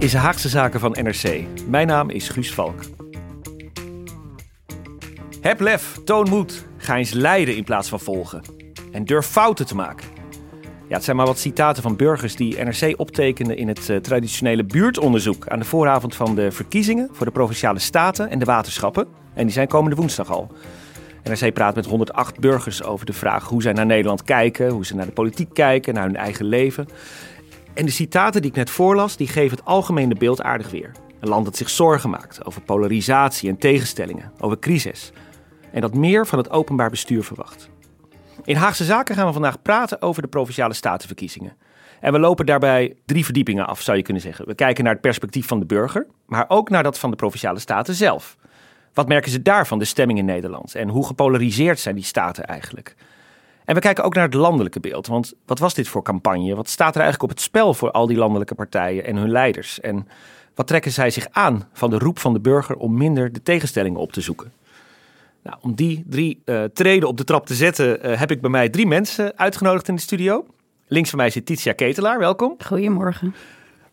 Is Haagse Zaken van NRC. Mijn naam is Guus Valk. Heb lef, toon moed. Ga eens leiden in plaats van volgen. En durf fouten te maken. Ja, het zijn maar wat citaten van burgers die NRC optekenden in het eh, traditionele buurtonderzoek aan de vooravond van de verkiezingen voor de provinciale staten en de waterschappen. En die zijn komende woensdag al. NRC praat met 108 burgers over de vraag hoe zij naar Nederland kijken, hoe ze naar de politiek kijken, naar hun eigen leven. En de citaten die ik net voorlas, die geven het algemene beeld aardig weer. Een land dat zich zorgen maakt over polarisatie en tegenstellingen, over crisis. En dat meer van het openbaar bestuur verwacht. In Haagse Zaken gaan we vandaag praten over de provinciale statenverkiezingen. En we lopen daarbij drie verdiepingen af, zou je kunnen zeggen. We kijken naar het perspectief van de burger, maar ook naar dat van de provinciale staten zelf. Wat merken ze daarvan, de stemming in Nederland? En hoe gepolariseerd zijn die staten eigenlijk? En we kijken ook naar het landelijke beeld. Want wat was dit voor campagne? Wat staat er eigenlijk op het spel voor al die landelijke partijen en hun leiders? En wat trekken zij zich aan van de roep van de burger om minder de tegenstellingen op te zoeken? Nou, om die drie uh, treden op de trap te zetten, uh, heb ik bij mij drie mensen uitgenodigd in de studio. Links van mij zit Titia Ketelaar, welkom. Goedemorgen.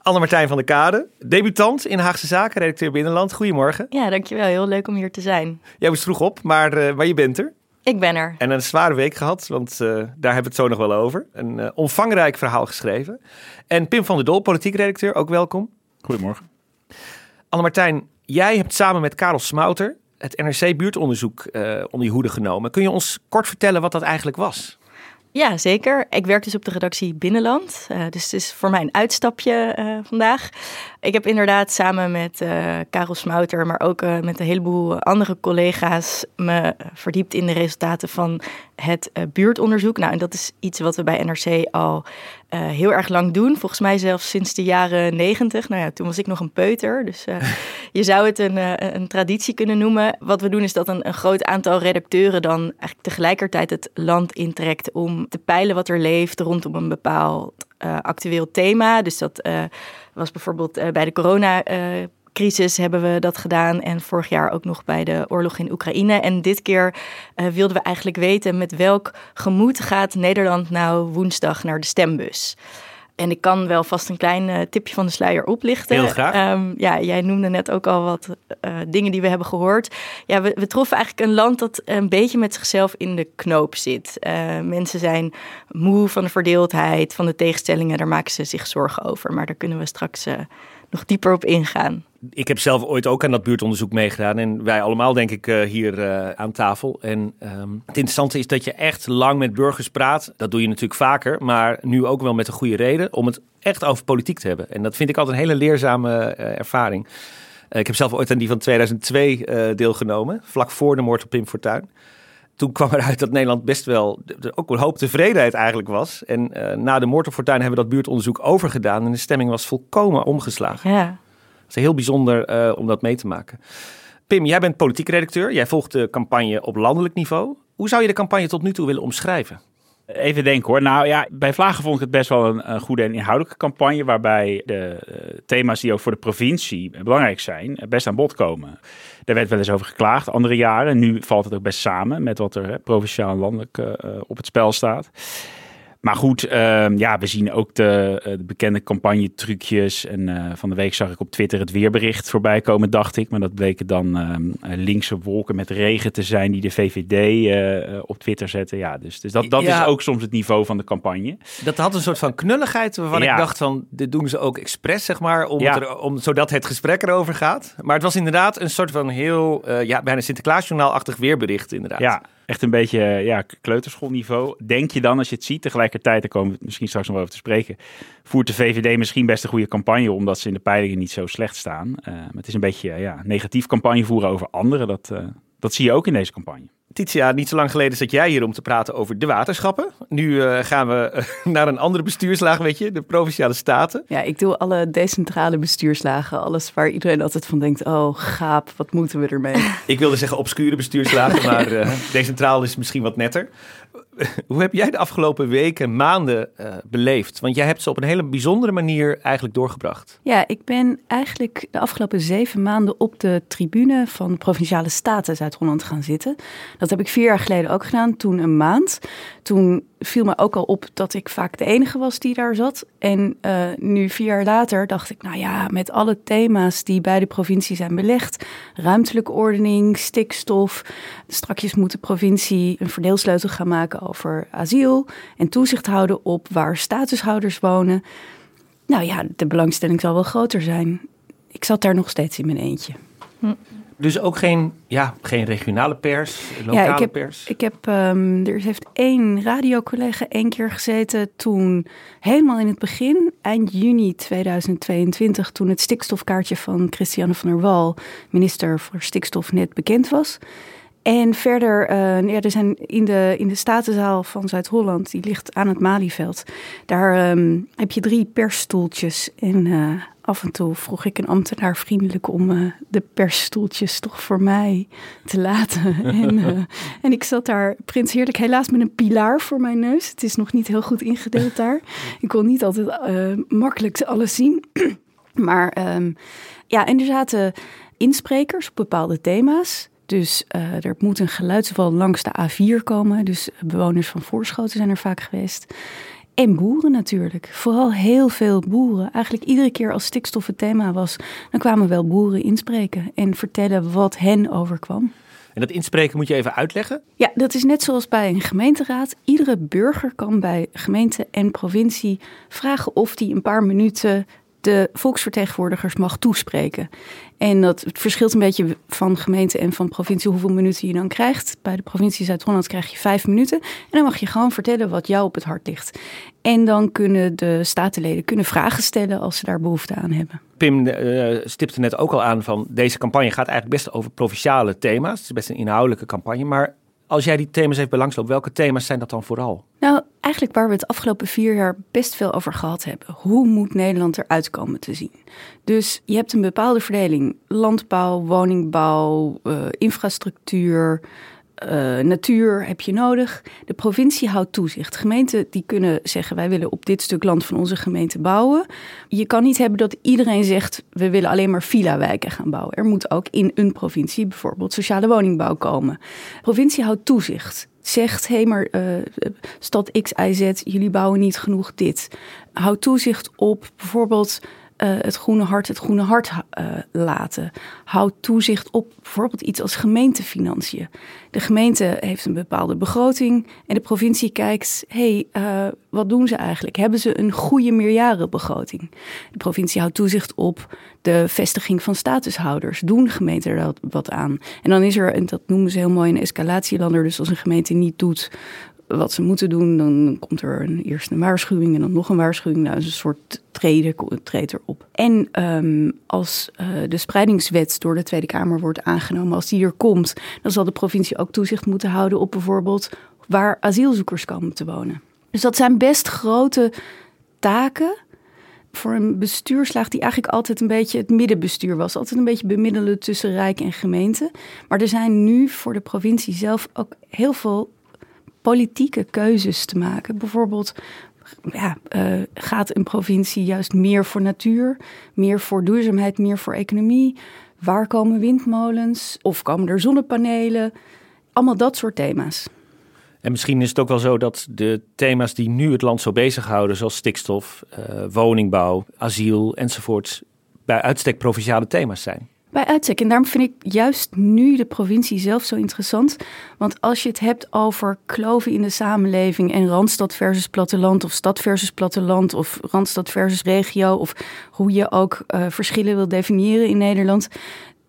Anne-Martijn van der Kade, debutant in Haagse Zaken, redacteur Binnenland. Goedemorgen. Ja, dankjewel. Heel leuk om hier te zijn. Jij moest vroeg op, maar, uh, maar je bent er. Ik ben er. En een zware week gehad, want uh, daar hebben we het zo nog wel over. Een uh, omvangrijk verhaal geschreven. En Pim van der Dol, politiek redacteur, ook welkom. Goedemorgen. Anne-Martijn, jij hebt samen met Karel Smouter het NRC-buurtonderzoek uh, onder je hoede genomen. Kun je ons kort vertellen wat dat eigenlijk was? Ja, zeker. Ik werk dus op de redactie Binnenland. Uh, dus het is voor mij een uitstapje uh, vandaag. Ik heb inderdaad samen met uh, Karel Smouter, maar ook met een heleboel andere collega's me verdiept in de resultaten van het buurtonderzoek. Nou, en dat is iets wat we bij NRC al heel erg lang doen. Volgens mij zelfs sinds de jaren negentig. Nou ja, toen was ik nog een peuter. Dus je zou het een, een, traditie kunnen noemen. Wat we doen is dat een, een groot aantal redacteuren dan eigenlijk tegelijkertijd het land intrekt om te peilen wat er leeft rondom een bepaald uh, actueel thema. Dus dat uh, was bijvoorbeeld uh, bij de coronacrisis hebben we dat gedaan. En vorig jaar ook nog bij de oorlog in Oekraïne. En dit keer wilden we eigenlijk weten met welk gemoed gaat Nederland nou woensdag naar de stembus. En ik kan wel vast een klein uh, tipje van de sluier oplichten. Heel graag. Um, ja, jij noemde net ook al wat uh, dingen die we hebben gehoord. Ja, we, we, troffen eigenlijk een land dat een beetje met zichzelf in de knoop zit. Uh, mensen zijn moe van de verdeeldheid, van de tegenstellingen. Daar maken ze zich zorgen over. Maar daar kunnen we straks nog dieper op ingaan. Ik heb zelf ooit ook aan dat buurtonderzoek meegedaan. En wij allemaal, denk ik, uh, hier uh, aan tafel. En um, het interessante is dat je echt lang met burgers praat. Dat doe je natuurlijk vaker. Maar nu ook wel met een goede reden. Om het echt over politiek te hebben. En dat vind ik altijd een hele leerzame uh, ervaring. ik heb zelf ooit aan die van 2002 deelgenomen. Vlak voor de moord op Pim Fortuyn toen kwam eruit dat Nederland best wel ook een hoop tevredenheid eigenlijk was. En na de moord op Fortuyn hebben we dat buurtonderzoek overgedaan en de stemming was volkomen omgeslagen. Ja. Is heel bijzonder uh, om dat mee te maken. Pim, jij bent politiek redacteur. Jij volgt de campagne op landelijk niveau. Hoe zou je de campagne tot nu toe willen omschrijven? Even denken hoor. Nou ja, bij Vlagen vond ik het best wel een, goede en inhoudelijke campagne. Waarbij de uh, thema's die ook voor de provincie belangrijk zijn, best aan bod komen. Daar werd wel eens over geklaagd, andere jaren. Nu valt het ook best samen met wat er hè, provinciaal en landelijk op het spel staat. Maar goed, ehm, ja, we zien ook de, uh, de bekende campagnetrucjes. En uh, van de week zag ik op Twitter het weerbericht voorbij komen, dacht ik. Maar dat bleken dan uh, linkse wolken met regen te zijn die de VVD op Twitter zetten. Ja, dus, dus dat, dat ja, is ook soms het niveau van de campagne. Dat had een soort van knulligheid waarvan ja. ik dacht van, dit doen ze ook expres, zeg maar, om, ja. er, om, zodat het gesprek erover gaat. Maar het was inderdaad een soort van heel, ja, bijna Sinterklaasjournaal-achtig weerbericht inderdaad. Ja, echt een beetje ja, kleuterschoolniveau. Denk je dan als je het ziet, tegelijkertijd, daar komen we misschien straks nog wel over te spreken, voert de VVD misschien best een goede campagne, omdat ze in de peilingen niet zo slecht staan. Uh, maar het is een beetje ja, negatief campagne voeren over anderen. Dat, uh, dat zie je ook in deze campagne. Titia, niet zo lang geleden zat jij hier om te praten over de waterschappen. Nu uh, gaan we uh, naar een andere bestuurslaag, weet je, de provinciale staten. Ja, ik doe alle decentrale bestuurslagen. Alles waar iedereen altijd van denkt, oh gaap, wat moeten we ermee? ik wilde zeggen obscure bestuurslagen, maar uh, decentraal is misschien wat netter. Hoe heb jij de afgelopen weken, maanden uh, beleefd? Want jij hebt ze op een hele bijzondere manier eigenlijk doorgebracht. Ja, ik ben eigenlijk de afgelopen zeven maanden op de tribune van de Provinciale Staten Zuid-Holland gaan zitten. Dat heb ik vier jaar geleden ook gedaan, toen een maand. Toen viel me ook al op dat ik vaak de enige was die daar zat. En uh, nu, vier jaar later, dacht ik, nou ja, met alle thema's die bij de provincie zijn belegd: ruimtelijke ordening, stikstof. Strakjes moet de provincie een verdeelsleutel gaan maken over asiel en toezicht houden op waar statushouders wonen. Nou ja, de belangstelling zal wel groter zijn. Ik zat daar nog steeds in mijn eentje. Hm. Dus ook geen, ja, geen regionale pers, lokale ja, ik heb, pers? Ik heb, um, er heeft één radiocollega één keer gezeten toen, helemaal in het begin, eind juni 2022, toen het stikstofkaartje van Christiane van der Wal, minister voor stikstof, net bekend was. En verder, uh, ja, er zijn in de, in de Statenzaal van Zuid-Holland, die ligt aan het Malieveld. Daar um, heb je drie persstoeltjes. En uh, af en toe vroeg ik een ambtenaar vriendelijk om uh, de persstoeltjes toch voor mij te laten. en, en ik zat daar, Prins Heerlijk, helaas met een pilaar voor mijn neus. Het is nog niet heel goed ingedeeld daar. Ik kon niet altijd makkelijk alles zien. maar um, ja, en er zaten insprekers op bepaalde thema's. Dus uh, er moet een geluidswal langs de A4 komen. Dus bewoners van Voorschoten zijn er vaak geweest. En boeren natuurlijk. Vooral heel veel boeren. Eigenlijk iedere keer als stikstof het thema was, dan kwamen wel boeren inspreken en vertellen wat hen overkwam. En dat inspreken moet je even uitleggen? Ja, dat is net zoals bij een gemeenteraad. Iedere burger kan bij gemeente en provincie vragen of hij een paar minuten de volksvertegenwoordigers mag toespreken. En dat het verschilt een beetje van gemeente en van provincie hoeveel minuten je dan krijgt. Bij de provincie Zuid-Holland krijg je vijf minuten. En dan mag je gewoon vertellen wat jou op het hart ligt. En dan kunnen de statenleden kunnen vragen stellen als ze daar behoefte aan hebben. Pim uh, stipte net ook al aan van deze campagne gaat eigenlijk best over provinciale thema's. Het is best een inhoudelijke campagne. Maar als jij die thema's even belangsloopt, welke thema's zijn dat dan vooral? Nou, eigenlijk waar we het afgelopen vier jaar best veel over gehad hebben. Hoe moet Nederland eruit komen te zien? Dus je hebt een bepaalde verdeling: landbouw, woningbouw, uh, infrastructuur, uh, natuur heb je nodig. De provincie houdt toezicht. Gemeenten die kunnen zeggen: wij willen op dit stuk land van onze gemeente bouwen. Je kan niet hebben dat iedereen zegt: we willen alleen maar villa-wijken gaan bouwen. Er moet ook in een provincie bijvoorbeeld sociale woningbouw komen. De provincie houdt toezicht. Zegt, hé, maar uh, stad X, Y, Z, jullie bouwen niet genoeg dit. Houd toezicht op bijvoorbeeld uh, het groene hart het groene hart uh, laten. Houd toezicht op bijvoorbeeld iets als gemeentefinanciën. De gemeente heeft een bepaalde begroting en de provincie kijkt, hé, hey, uh, wat doen ze eigenlijk? Hebben ze een goede meerjarenbegroting? De provincie houdt toezicht op de vestiging van statushouders. Doen gemeenten er wat aan? En dan is er, en dat noemen ze heel mooi, een escalatielander. Dus als een gemeente niet doet wat ze moeten doen, dan komt er een, eerst een waarschuwing en dan nog een waarschuwing. Nou, is een soort treden treedt erop. En um, als uh, de spreidingswet door de Tweede Kamer wordt aangenomen, als die er komt, dan zal de provincie ook toezicht moeten houden op bijvoorbeeld waar asielzoekers komen te wonen. Dus dat zijn best grote taken voor een bestuurslaag die eigenlijk altijd een beetje het middenbestuur was. Altijd een beetje bemiddelen tussen Rijk en gemeente. Maar er zijn nu voor de provincie zelf ook heel veel politieke keuzes te maken. Bijvoorbeeld, ja, uh, gaat een provincie juist meer voor natuur, meer voor duurzaamheid, meer voor economie? Waar komen windmolens of komen er zonnepanelen? Allemaal dat soort thema's. En misschien is het ook wel zo dat de thema's die nu het land zo bezighouden, zoals stikstof, uh, woningbouw, asiel enzovoort, bij uitstek provinciale thema's zijn. Bij uitstek. En daarom vind ik juist nu de provincie zelf zo interessant. Want als je het hebt over kloven in de samenleving en randstad versus platteland, of stad versus platteland, of randstad versus regio, of hoe je ook uh, verschillen wil definiëren in Nederland.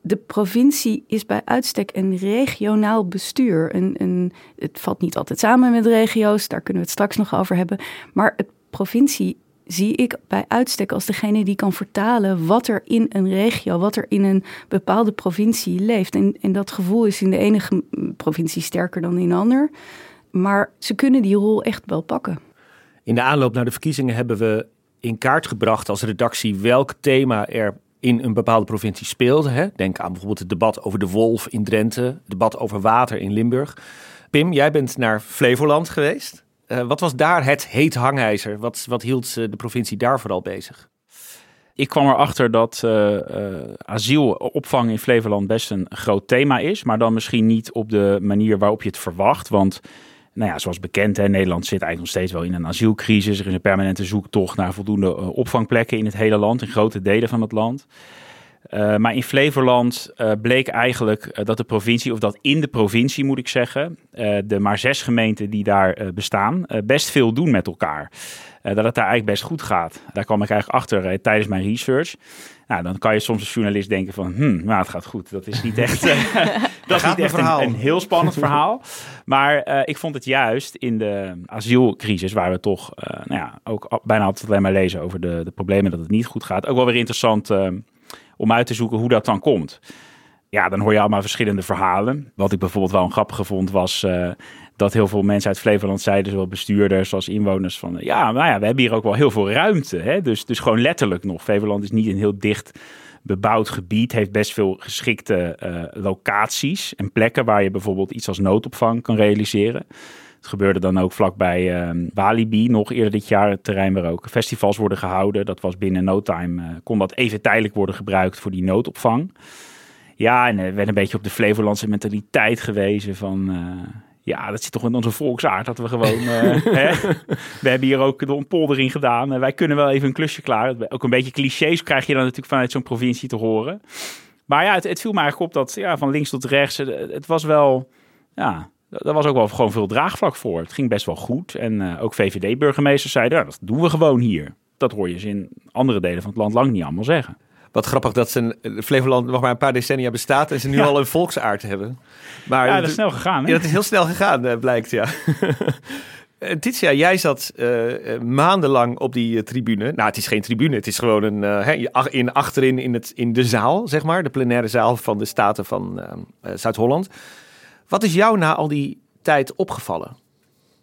De provincie is bij uitstek een regionaal bestuur. Een, een, het valt niet altijd samen met regio's, daar kunnen we het straks nog over hebben. Maar het provincie zie ik bij uitstek als degene die kan vertalen wat er in een regio, wat er in een bepaalde provincie leeft. En, en dat gevoel is in de enige provincie sterker dan in de ander. Maar ze kunnen die rol echt wel pakken. In de aanloop naar de verkiezingen hebben we in kaart gebracht als redactie welk thema er in een bepaalde provincie speelde. Hè? Denk aan bijvoorbeeld het debat over de wolf in Drenthe, het debat over water in Limburg. Pim, jij bent naar Flevoland geweest. Uh, wat was daar het heet hangijzer? Wat, wat hield de provincie daar vooral bezig? Ik kwam erachter dat uh, asielopvang in Flevoland best een groot thema is. Maar dan misschien niet op de manier waarop je het verwacht. Want nou ja, zoals bekend, Nederland zit eigenlijk nog steeds wel in een asielcrisis. Er is een permanente zoektocht naar voldoende opvangplekken in het hele land, in grote delen van het land. Uh, maar in Flevoland uh, bleek eigenlijk uh, dat de provincie, of dat in de provincie moet ik zeggen, de maar zes gemeenten die daar bestaan, best veel doen met elkaar. dat het daar eigenlijk best goed gaat. Daar kwam ik eigenlijk achter tijdens mijn research. Nou, dan kan je soms als journalist denken van, hm, nou, het gaat goed. Dat is niet echt, dat is niet echt een, een, heel spannend verhaal. Maar ik vond het juist in de asielcrisis, waar we toch nou ja, ook bijna altijd alleen maar lezen over de, de problemen dat het niet goed gaat, ook wel weer interessant om uit te zoeken hoe dat dan komt. Ja, dan hoor je allemaal verschillende verhalen. Wat ik bijvoorbeeld wel een grappige vond was uh, dat heel veel mensen uit Flevoland zeiden, zowel bestuurders als inwoners, van ja, nou ja, we hebben hier ook wel heel veel ruimte. Hè? Dus, dus gewoon letterlijk nog. Flevoland is niet een heel dicht bebouwd gebied, heeft best veel geschikte uh, locaties en plekken waar je bijvoorbeeld iets als noodopvang kan realiseren. Het gebeurde dan ook vlakbij uh, Walibi, nog eerder dit jaar, het terrein waar ook festivals worden gehouden. Dat was binnen no time, uh, kon dat even tijdelijk worden gebruikt voor die noodopvang. Ja, en er werd een beetje op de Flevolandse mentaliteit gewezen van... Uh, ja, dat zit toch in onze volksaard dat we gewoon. hè? We hebben hier ook de ontpoldering gedaan. wij kunnen wel even een klusje klaar. Ook een beetje clichés krijg je dan natuurlijk vanuit zo'n provincie te horen. Maar ja, het, het, viel me eigenlijk op dat ja, van links tot rechts. Het, het was wel. Ja, daar was ook wel gewoon veel draagvlak voor. Het ging best wel goed. En uh, ook VVD-burgemeesters zeiden, ja, dat doen we gewoon hier. Dat hoor je ze in andere delen van het land lang niet allemaal zeggen. Wat grappig dat ze Flevoland nog maar een paar decennia bestaat en ze nu ja. al een volksaard hebben. Maar ja, dat is snel gegaan. Hè? Ja, dat is heel snel gegaan, uh, blijkt, ja. Titia, jij zat uh, maandenlang op die tribune. Nou, het is geen tribune, het is gewoon een, uh, in, achterin in, het, in de zaal, zeg maar. De plenaire zaal van de Staten van Zuid-Holland. Wat is jou na al die tijd opgevallen?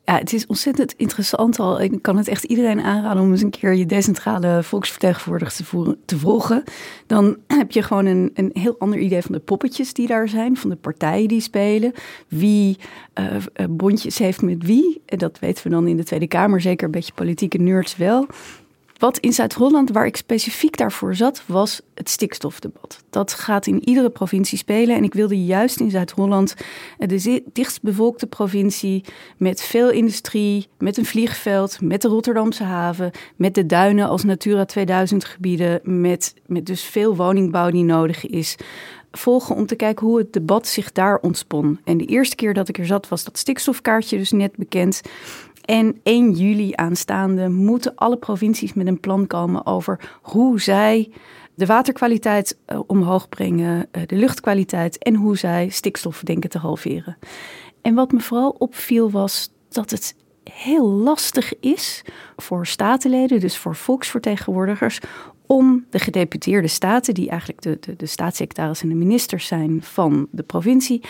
Ja, het is ontzettend interessant al. Ik kan het echt iedereen aanraden om eens een keer je decentrale volksvertegenwoordiger te, volgen. Dan heb je gewoon een, een heel ander idee van de poppetjes die daar zijn, van de partijen die spelen, wie uh, bondjes heeft met wie. Dat weten we dan in de Tweede Kamer, zeker een beetje politieke nerds wel. Wat in Zuid-Holland, waar ik specifiek daarvoor zat, was het stikstofdebat. Dat gaat in iedere provincie spelen. En ik wilde juist in Zuid-Holland, eh, de dichtstbevolkte provincie, met veel industrie, met een vliegveld, met de Rotterdamse haven, met de duinen als Natura 2000 gebieden, met, met dus veel woningbouw die nodig is volgen om te kijken hoe het debat zich daar ontspon. En de eerste keer dat ik er zat was dat stikstofkaartje dus net bekend. En 1 juli aanstaande moeten alle provincies met een plan komen over hoe zij de waterkwaliteit uh, omhoog brengen, uh, de luchtkwaliteit en hoe zij stikstof denken te halveren. En wat me vooral opviel was dat het heel lastig is voor statenleden, dus voor volksvertegenwoordigers, om de gedeputeerde staten, die eigenlijk de, de, de staatssecretaris en de ministers zijn van de provincie,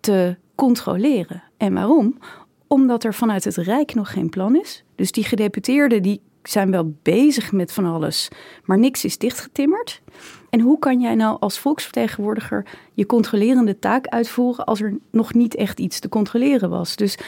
te controleren. En waarom? Omdat er vanuit het Rijk nog geen plan is. Dus die gedeputeerden die zijn wel bezig met van alles, maar niks is dichtgetimmerd. En hoe kan jij nou als volksvertegenwoordiger je controlerende taak uitvoeren als er nog niet echt iets te controleren was? Dus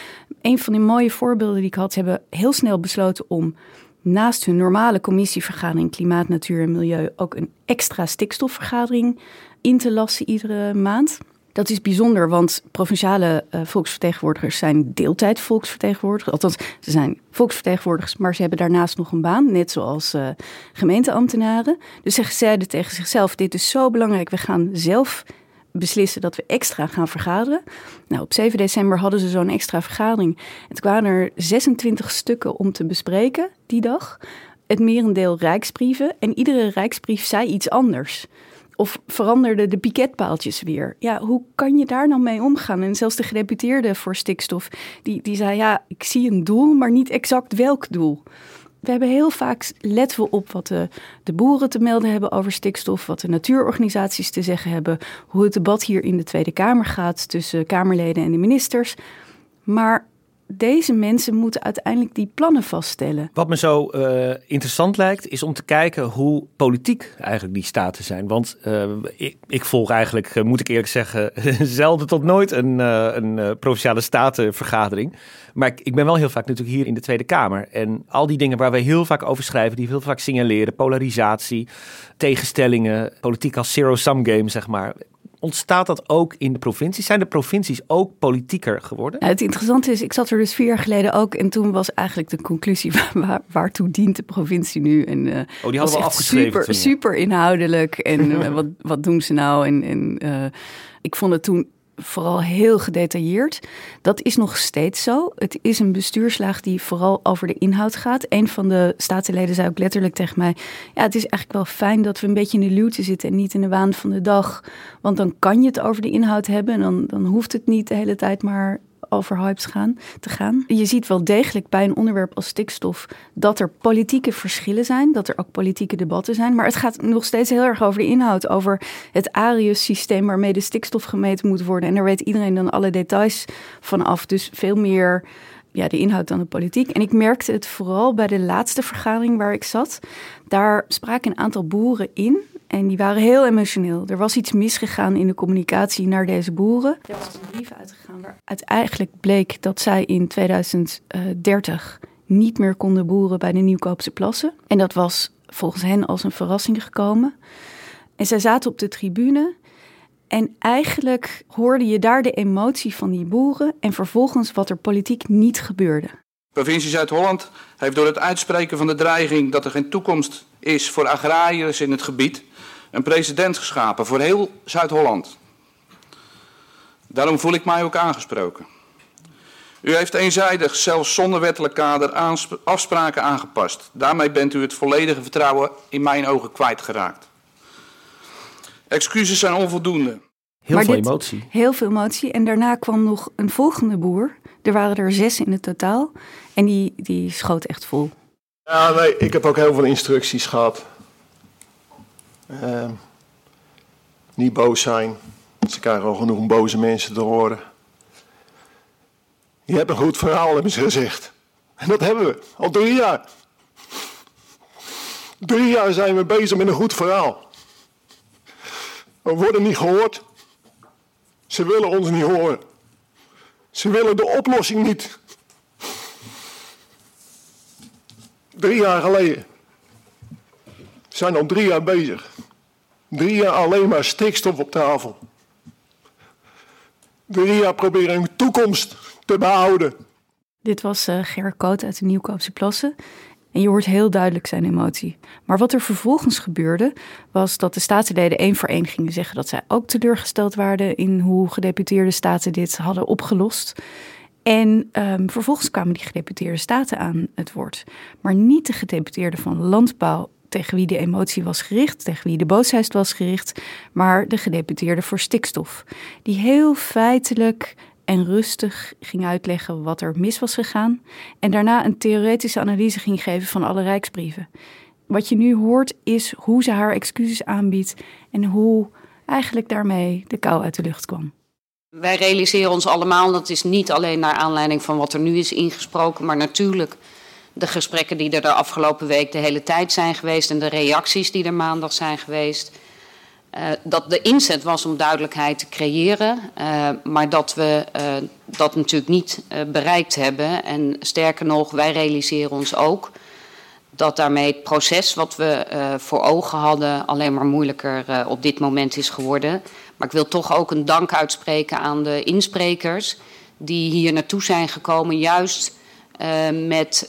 een van die mooie voorbeelden die ik had, ze hebben heel snel besloten om naast hun normale commissievergadering Klimaat, Natuur en Milieu ook een extra stikstofvergadering in te lassen iedere maand. Dat is bijzonder, want provinciale uh, volksvertegenwoordigers zijn deeltijd volksvertegenwoordigers. Althans, ze zijn volksvertegenwoordigers, maar ze hebben daarnaast nog een baan, net zoals uh, gemeenteambtenaren. Dus ze zeiden tegen zichzelf: Dit is zo belangrijk, we gaan zelf beslissen dat we extra gaan vergaderen. Nou, op 7 december hadden ze zo'n extra vergadering. Het kwamen er 26 stukken om te bespreken die dag. Het merendeel rijksbrieven. En iedere rijksbrief zei iets anders. Of veranderde de piketpaaltjes weer. Ja, hoe kan je daar nou mee omgaan? En zelfs de gedeputeerde voor stikstof, die, die zei: Ja, ik zie een doel, maar niet exact welk doel we hebben heel vaak, letten we op wat de, de boeren te melden hebben over stikstof, wat de natuurorganisaties te zeggen hebben, hoe het debat hier in de Tweede Kamer gaat tussen Kamerleden en de ministers. Maar deze mensen moeten uiteindelijk die plannen vaststellen. Wat me zo uh, interessant lijkt, is om te kijken hoe politiek eigenlijk die staten zijn. Want uh, ik, ik, volg eigenlijk, uh, moet ik eerlijk zeggen, zelden tot nooit een, een provinciale statenvergadering. Maar ik, ik, ben wel heel vaak natuurlijk hier in de Tweede Kamer. En al die dingen waar wij heel vaak over schrijven, die heel vaak signaleren, polarisatie, tegenstellingen, politiek als zero-sum game, zeg maar. Ontstaat dat ook in de provincies? Zijn de provincies ook politieker geworden? Nou, het interessante is, ik zat er dus vier jaar geleden ook. En toen was eigenlijk de conclusie: waar, waartoe dient de provincie nu? En, uh, oh, die hadden we afgeschreven. Super, super inhoudelijk. En uh, wat, wat doen ze nou? En, en uh, ik vond het toen vooral heel gedetailleerd. Dat is nog steeds zo. Het is een bestuurslaag die vooral over de inhoud gaat. Een van de staatsleden zei ook letterlijk tegen mij: Ja, het is eigenlijk wel fijn dat we een beetje in de luwte zitten en niet in de waan van de dag. Want dan kan je het over de inhoud hebben en dan, dan hoeft het niet de hele tijd maar over hypes gaan, te gaan. Je ziet wel degelijk bij een onderwerp als stikstof dat er politieke verschillen zijn, dat er ook politieke debatten zijn. Maar het gaat nog steeds heel erg over de inhoud, over het Arius-systeem waarmee de stikstof gemeten moet worden. En daar weet iedereen dan alle details van af. Dus veel meer ja, de inhoud dan de politiek. En ik merkte het vooral bij de laatste vergadering waar ik zat. Daar spraken een aantal boeren in en die waren heel emotioneel. Er was iets misgegaan in de communicatie naar deze boeren. Er was een brief uitgegaan waaruit eigenlijk bleek dat zij in 2030 niet meer konden boeren bij de Nieuwkoopse plassen. En dat was volgens hen als een verrassing gekomen. En zij zaten op de tribune en eigenlijk hoorde je daar de emotie van die boeren en vervolgens wat er politiek niet gebeurde. Provincie Zuid-Holland heeft door het uitspreken van de dreiging dat er geen toekomst is voor agrariërs in het gebied een precedent geschapen voor heel Zuid-Holland. Daarom voel ik mij ook aangesproken. U heeft eenzijdig, zelfs zonder wettelijk kader, afspraken aangepast. Daarmee bent u het volledige vertrouwen in mijn ogen kwijtgeraakt. Excuses zijn onvoldoende. Heel veel emotie. Heel veel emotie. En daarna kwam nog een volgende boer. Er waren er zes in het totaal. En die, die schoot echt vol. Ja, nee, ik heb ook heel veel instructies gehad. Uh, niet boos zijn. Ze krijgen al genoeg boze mensen te horen. Je hebt een goed verhaal, hebben ze gezegd. En dat hebben we, al drie jaar. Drie jaar zijn we bezig met een goed verhaal. We worden niet gehoord. Ze willen ons niet horen. Ze willen de oplossing niet. Drie jaar geleden zijn al drie jaar bezig. Drie jaar alleen maar stikstof op tafel. Drie jaar proberen een toekomst te behouden. Dit was uh, Ger Koot uit de Nieuwkoopse Plassen. En je hoort heel duidelijk zijn emotie. Maar wat er vervolgens gebeurde, was dat de staatsleden één voor één gingen zeggen dat zij ook teleurgesteld waren in hoe gedeputeerde staten dit hadden opgelost. En um, vervolgens kwamen die gedeputeerde staten aan het woord. Maar niet de gedeputeerden van landbouw tegen wie de emotie was gericht, tegen wie de boosheid was gericht, maar de gedeputeerde voor stikstof. Die heel feitelijk en rustig ging uitleggen wat er mis was gegaan en daarna een theoretische analyse ging geven van alle rijksbrieven. Wat je nu hoort is hoe ze haar excuses aanbiedt en hoe eigenlijk daarmee de kou uit de lucht kwam. Wij realiseren ons allemaal, dat is niet alleen naar aanleiding van wat er nu is ingesproken, maar natuurlijk de gesprekken die er de afgelopen week de hele tijd zijn geweest en de reacties die er maandag zijn geweest. Uh, dat de inzet was om duidelijkheid te creëren, uh, maar dat we uh, dat natuurlijk niet bereikt hebben. En sterker nog, wij realiseren ons ook dat daarmee het proces wat we voor ogen hadden alleen maar moeilijker op dit moment is geworden. Maar ik wil toch ook een dank uitspreken aan de insprekers die hier naartoe zijn gekomen, juist met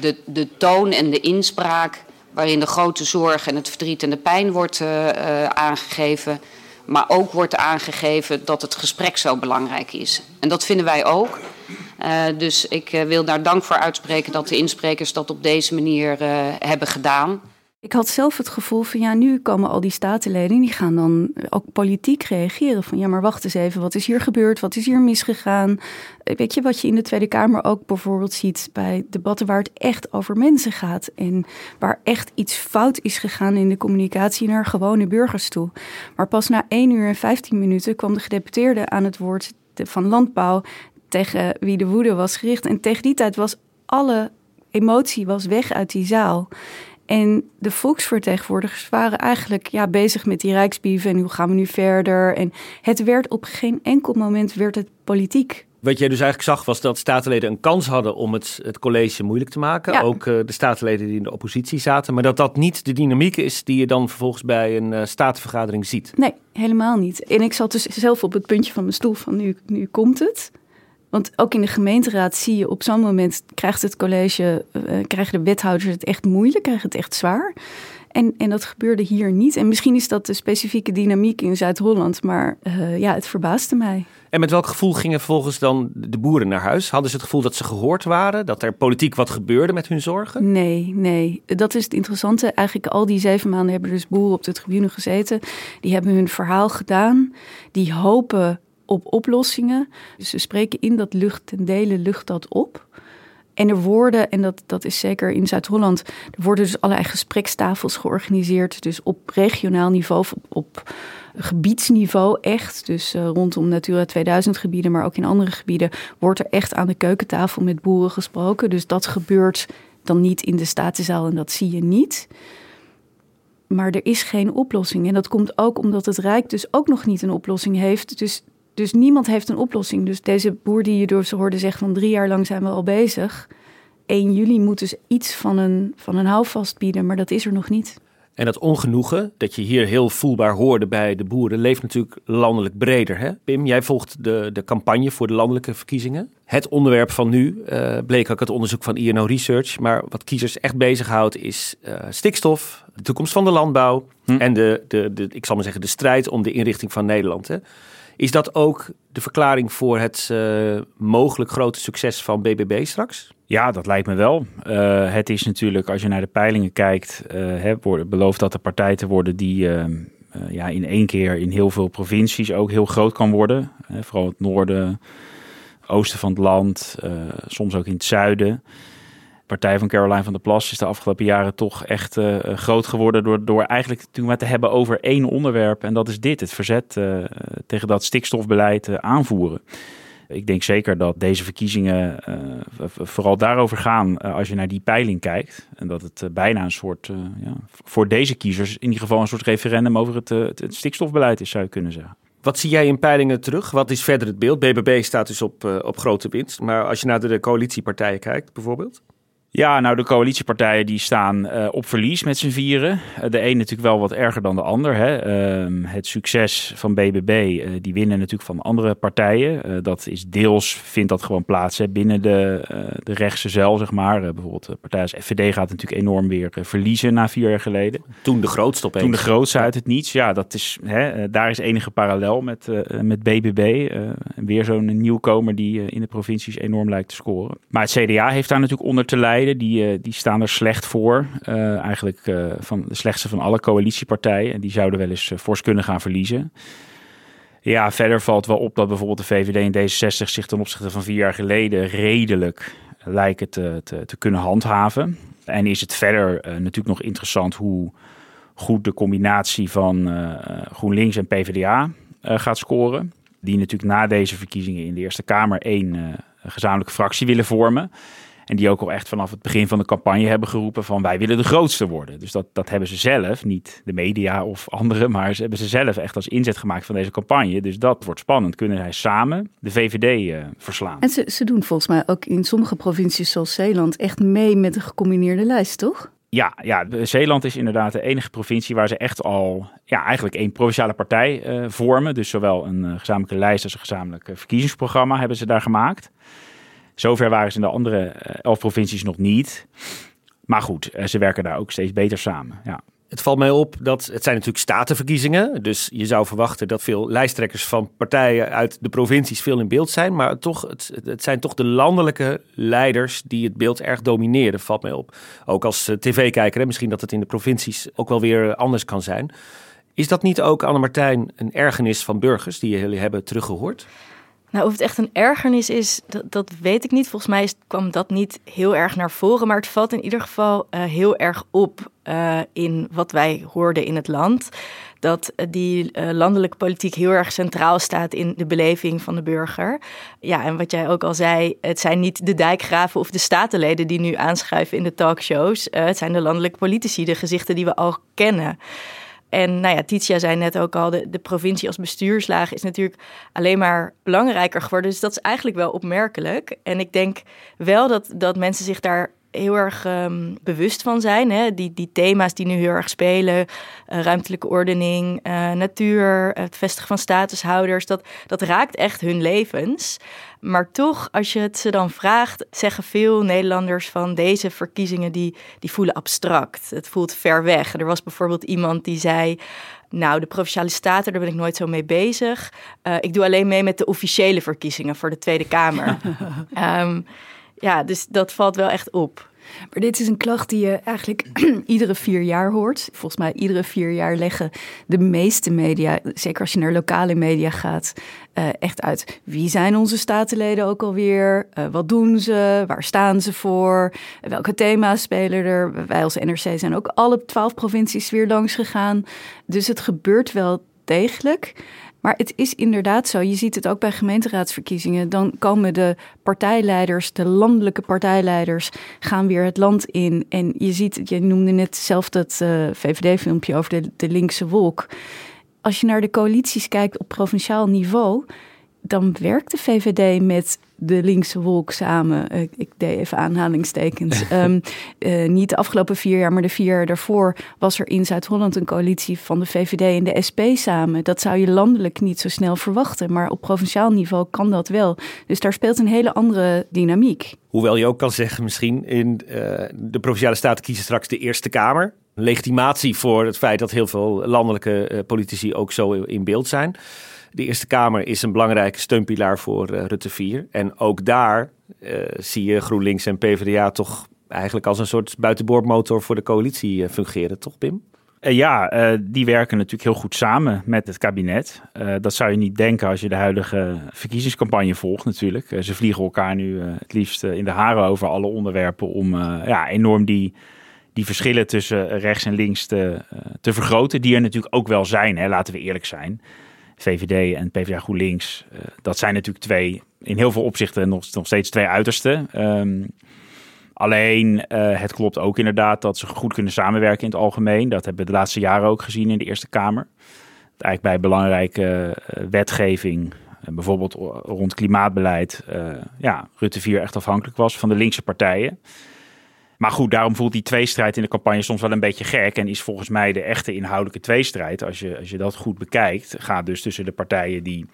de, de toon en de inspraak waarin de grote zorg en het verdriet en de pijn wordt aangegeven. Maar ook wordt aangegeven dat het gesprek zo belangrijk is. En dat vinden wij ook. Dus ik wil daar dank voor uitspreken dat de insprekers dat op deze manier hebben gedaan. Ik had zelf het gevoel van ja, nu komen al die statenleden, die gaan dan ook politiek reageren. Van ja, maar wacht eens even, wat is hier gebeurd? Wat is hier misgegaan? Weet je wat je in de Tweede Kamer ook bijvoorbeeld ziet bij debatten waar het echt over mensen gaat en waar echt iets fout is gegaan in de communicatie naar gewone burgers toe. Maar pas na 1 uur en 15 minuten kwam de gedeputeerde aan het woord van landbouw tegen wie de woede was gericht. En tegen die tijd was alle emotie was weg uit die zaal. En de volksvertegenwoordigers waren eigenlijk ja, bezig met die rijksbief en hoe gaan we nu verder. En het werd op geen enkel moment werd het politiek. Wat jij dus eigenlijk zag was dat statenleden een kans hadden om het, het college moeilijk te maken. Ja. Ook uh, de statenleden die in de oppositie zaten. Maar dat dat niet de dynamiek is die je dan vervolgens bij een uh, statenvergadering ziet. Nee, helemaal niet. En ik zat dus zelf op het puntje van mijn stoel van nu, nu komt het. Want ook in de gemeenteraad zie je op zo'n moment krijgt het college, uh, krijgen de wethouders het echt moeilijk, krijgen het echt zwaar. En, en dat gebeurde hier niet. En misschien is dat de specifieke dynamiek in Zuid-Holland, maar uh, ja, het verbaasde mij. En met welk gevoel gingen vervolgens dan de boeren naar huis? Hadden ze het gevoel dat ze gehoord waren? Dat er politiek wat gebeurde met hun zorgen? Nee, nee. Dat is het interessante. Eigenlijk al die zeven maanden hebben dus boeren op de tribune gezeten. Die hebben hun verhaal gedaan. Die hopen op oplossingen. Dus ze spreken in dat lucht ten dele lucht dat op. En er worden, en dat, dat is zeker in Zuid-Holland, er worden dus allerlei gesprekstafels georganiseerd. Dus op regionaal niveau, op, gebiedsniveau echt. Dus uh, rondom Natura 2000 gebieden, maar ook in andere gebieden, wordt er echt aan de keukentafel met boeren gesproken. Dus dat gebeurt dan niet in de Statenzaal en dat zie je niet. Maar er is geen oplossing. En dat komt ook omdat het Rijk dus ook nog niet een oplossing heeft. Dus dus niemand heeft een oplossing. Dus deze boer die je door ze hoorde zeggen van drie jaar lang zijn we al bezig. 1 juli moet dus iets van een, van een houvast bieden, maar dat is er nog niet. En dat ongenoegen, dat je hier heel voelbaar hoorde bij de boeren, leeft natuurlijk landelijk breder. Hè? Pim, jij volgt de, de campagne voor de landelijke verkiezingen. Het onderwerp van nu uh, bleek ook het onderzoek van INO Research. Maar wat kiezers echt bezighoudt is uh, stikstof, de toekomst van de landbouw hm. en de, de, de, ik zal maar zeggen, de strijd om de inrichting van Nederland. Hè? Is dat ook de verklaring voor het uh, mogelijk grote succes van BBB straks? Ja, dat lijkt me wel. Uh, het is natuurlijk, als je naar de peilingen kijkt, uh, hè, belooft dat de partij te worden die ja, in één keer in heel veel provincies ook heel groot kan worden. vooral het noorden, oosten van het land, soms ook in het zuiden partij van Caroline van der Plas is de afgelopen jaren toch echt uh, groot geworden door, door eigenlijk toen maar te hebben over één onderwerp. En dat is dit, het verzet uh, tegen dat stikstofbeleid aanvoeren. Ik denk zeker dat deze verkiezingen vooral daarover gaan als je naar die peiling kijkt. En dat het bijna een soort, ja, voor deze kiezers in ieder geval een soort referendum over het, het, stikstofbeleid is, zou je kunnen zeggen. Wat zie jij in peilingen terug? Wat is verder het beeld? BBB staat dus op, op grote winst. Maar als je naar de coalitiepartijen kijkt bijvoorbeeld? Ja, nou de coalitiepartijen die staan uh, op verlies met z'n vieren. Uh, de een natuurlijk wel wat erger dan de ander. Hè. Uh, het succes van BBB, eh, die winnen natuurlijk van andere partijen. dat is deels, vindt dat gewoon plaats hè, binnen de, de rechtse zeil, zeg maar. bijvoorbeeld de partij als FVD gaat natuurlijk enorm weer verliezen na vier jaar geleden. Toen de grootste opeens. Toen de grootste uit het niets. Ja, dat is, hè, daar is enige parallel met, met BBB. weer zo'n nieuwkomer die in de provincies enorm lijkt te scoren. Maar het CDA heeft daar natuurlijk onder te lijden die, uh, die staan er slecht voor. Uh, eigenlijk uh, van de slechtste van alle coalitiepartijen. En die zouden wel eens fors kunnen gaan verliezen. Ja, verder valt wel op dat bijvoorbeeld de VVD en D66 zich ten opzichte van vier jaar geleden redelijk lijken te, te, te kunnen handhaven. En is het verder natuurlijk nog interessant hoe goed de combinatie van GroenLinks en PvdA gaat scoren. Die natuurlijk na deze verkiezingen in de Eerste Kamer één gezamenlijke fractie willen vormen. En die ook al echt vanaf het begin van de campagne hebben geroepen van wij willen de grootste worden. Dus dat, dat hebben ze zelf, niet de media of anderen, maar ze hebben ze zelf echt als inzet gemaakt van deze campagne. Dus dat wordt spannend. Kunnen zij samen de VVD uh, verslaan? En ze, ze doen volgens mij ook in sommige provincies zoals Zeeland echt mee met de gecombineerde lijst, toch? Ja, ja, Zeeland is inderdaad de enige provincie waar ze echt al ja, eigenlijk één provinciale partij uh, vormen. Dus zowel een uh, gezamenlijke lijst als een gezamenlijk verkiezingsprogramma hebben ze daar gemaakt. Zover waren ze in de andere elf provincies nog niet. Maar goed, ze werken daar ook steeds beter samen. Ja. Het valt mij op dat het zijn natuurlijk statenverkiezingen. Dus je zou verwachten dat veel lijsttrekkers van partijen uit de provincies veel in beeld zijn. Maar toch, het, het zijn toch de landelijke leiders die het beeld erg domineren, valt mij op. Ook als tv-kijker, misschien dat het in de provincies ook wel weer anders kan zijn. Is dat niet ook, Anne Martijn, een ergernis van burgers die jullie hebben teruggehoord? Nou, of het echt een ergernis is, dat, dat weet ik niet. Volgens mij kwam dat niet heel erg naar voren. Maar het valt in ieder geval uh, heel erg op uh, in wat wij hoorden in het land. Dat uh, die landelijke politiek heel erg centraal staat in de beleving van de burger. Ja, en wat jij ook al zei, het zijn niet de dijkgraven of de statenleden die nu aanschuiven in de talkshows. het zijn de landelijke politici, de gezichten die we al kennen. En nou ja, Titia zei net ook al, de, de provincie als bestuurslaag is natuurlijk alleen maar belangrijker geworden. Dus dat is eigenlijk wel opmerkelijk. En ik denk wel dat, dat mensen zich daar heel erg um, bewust van zijn. Hè? Die, die thema's die nu heel erg spelen, uh, ruimtelijke ordening, uh, natuur, het vestigen van statushouders, dat, dat raakt echt hun levens. Maar toch, als je het ze dan vraagt, zeggen veel Nederlanders van deze verkiezingen die, die voelen abstract. Het voelt ver weg. Er was bijvoorbeeld iemand die zei. Nou, de provinciale staten, daar ben ik nooit zo mee bezig. Uh, ik doe alleen mee met de officiële verkiezingen voor de Tweede Kamer. um, ja, dus dat valt wel echt op. Maar dit is een klacht die je eigenlijk iedere vier jaar hoort. Volgens mij iedere vier jaar leggen de meeste media, zeker als je naar lokale media gaat, uh, echt uit. Wie zijn onze statenleden ook alweer? Uh, wat doen ze? Waar staan ze voor? Welke thema's spelen er? Wij als NRC zijn ook alle twaalf provincies weer langs gegaan. Dus het gebeurt wel degelijk. Maar het is inderdaad zo, je ziet het ook bij gemeenteraadsverkiezingen. Dan komen de partijleiders, de landelijke partijleiders, gaan weer het land in. En je ziet, je noemde net zelf dat uh, VVD-filmpje over de, de linkse wolk. Als je naar de coalities kijkt op provinciaal niveau, dan werkt de VVD met de linkse wolk samen. Ik, ik deed even aanhalingstekens. um, uh, niet de afgelopen vier jaar, maar de vier jaar daarvoor was er in Zuid-Holland een coalitie van de VVD en de SP samen. Dat zou je landelijk niet zo snel verwachten, maar op provinciaal niveau kan dat wel. Dus daar speelt een hele andere dynamiek. Hoewel je ook kan zeggen, misschien in uh, de provinciale staten kiezen straks de Eerste Kamer. Legitimatie voor het feit dat heel veel landelijke politici ook zo in beeld zijn. De Eerste Kamer is een belangrijke steunpilaar voor uh, Rutte 4. En ook daar uh, zie je GroenLinks en PvdA toch eigenlijk als een soort buitenboordmotor voor de coalitie uh, fungeren, toch Pim? Ja, die werken natuurlijk heel goed samen met het kabinet. dat zou je niet denken als je de huidige verkiezingscampagne volgt natuurlijk. ze vliegen elkaar nu het liefst in de haren over alle onderwerpen om ja, enorm die die verschillen tussen rechts en links te, te vergroten. Die er natuurlijk ook wel zijn, hè, laten we eerlijk zijn. VVD en PvdA GroenLinks, uh, dat zijn natuurlijk twee, in heel veel opzichten nog, steeds twee uitersten. Um, alleen, uh, het klopt ook inderdaad dat ze goed kunnen samenwerken in het algemeen. Dat hebben we de laatste jaren ook gezien in de Eerste Kamer. Dat eigenlijk bij belangrijke uh, wetgeving, bijvoorbeeld rond klimaatbeleid, ja, Rutte 4 echt afhankelijk was van de linkse partijen. Maar goed, daarom voelt die tweestrijd in de campagne soms wel een beetje gek. En is volgens mij de echte inhoudelijke tweestrijd, als je, als je dat goed bekijkt, gaat dus tussen de partijen die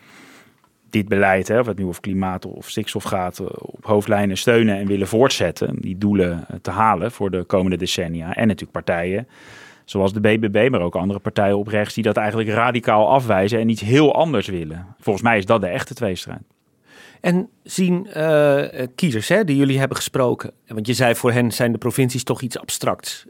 dit beleid, hè, of het nu over klimaat of stikstof gaat, eh, op hoofdlijnen steunen en willen voortzetten. Die doelen eh, te halen voor de komende decennia. En natuurlijk partijen zoals de BBB, maar ook andere partijen op rechts, die dat eigenlijk radicaal afwijzen en iets heel anders willen. Volgens mij is dat de echte tweestrijd. En zien uh, kiezers hè, die jullie hebben gesproken, want je zei voor hen zijn de provincies toch iets abstracts.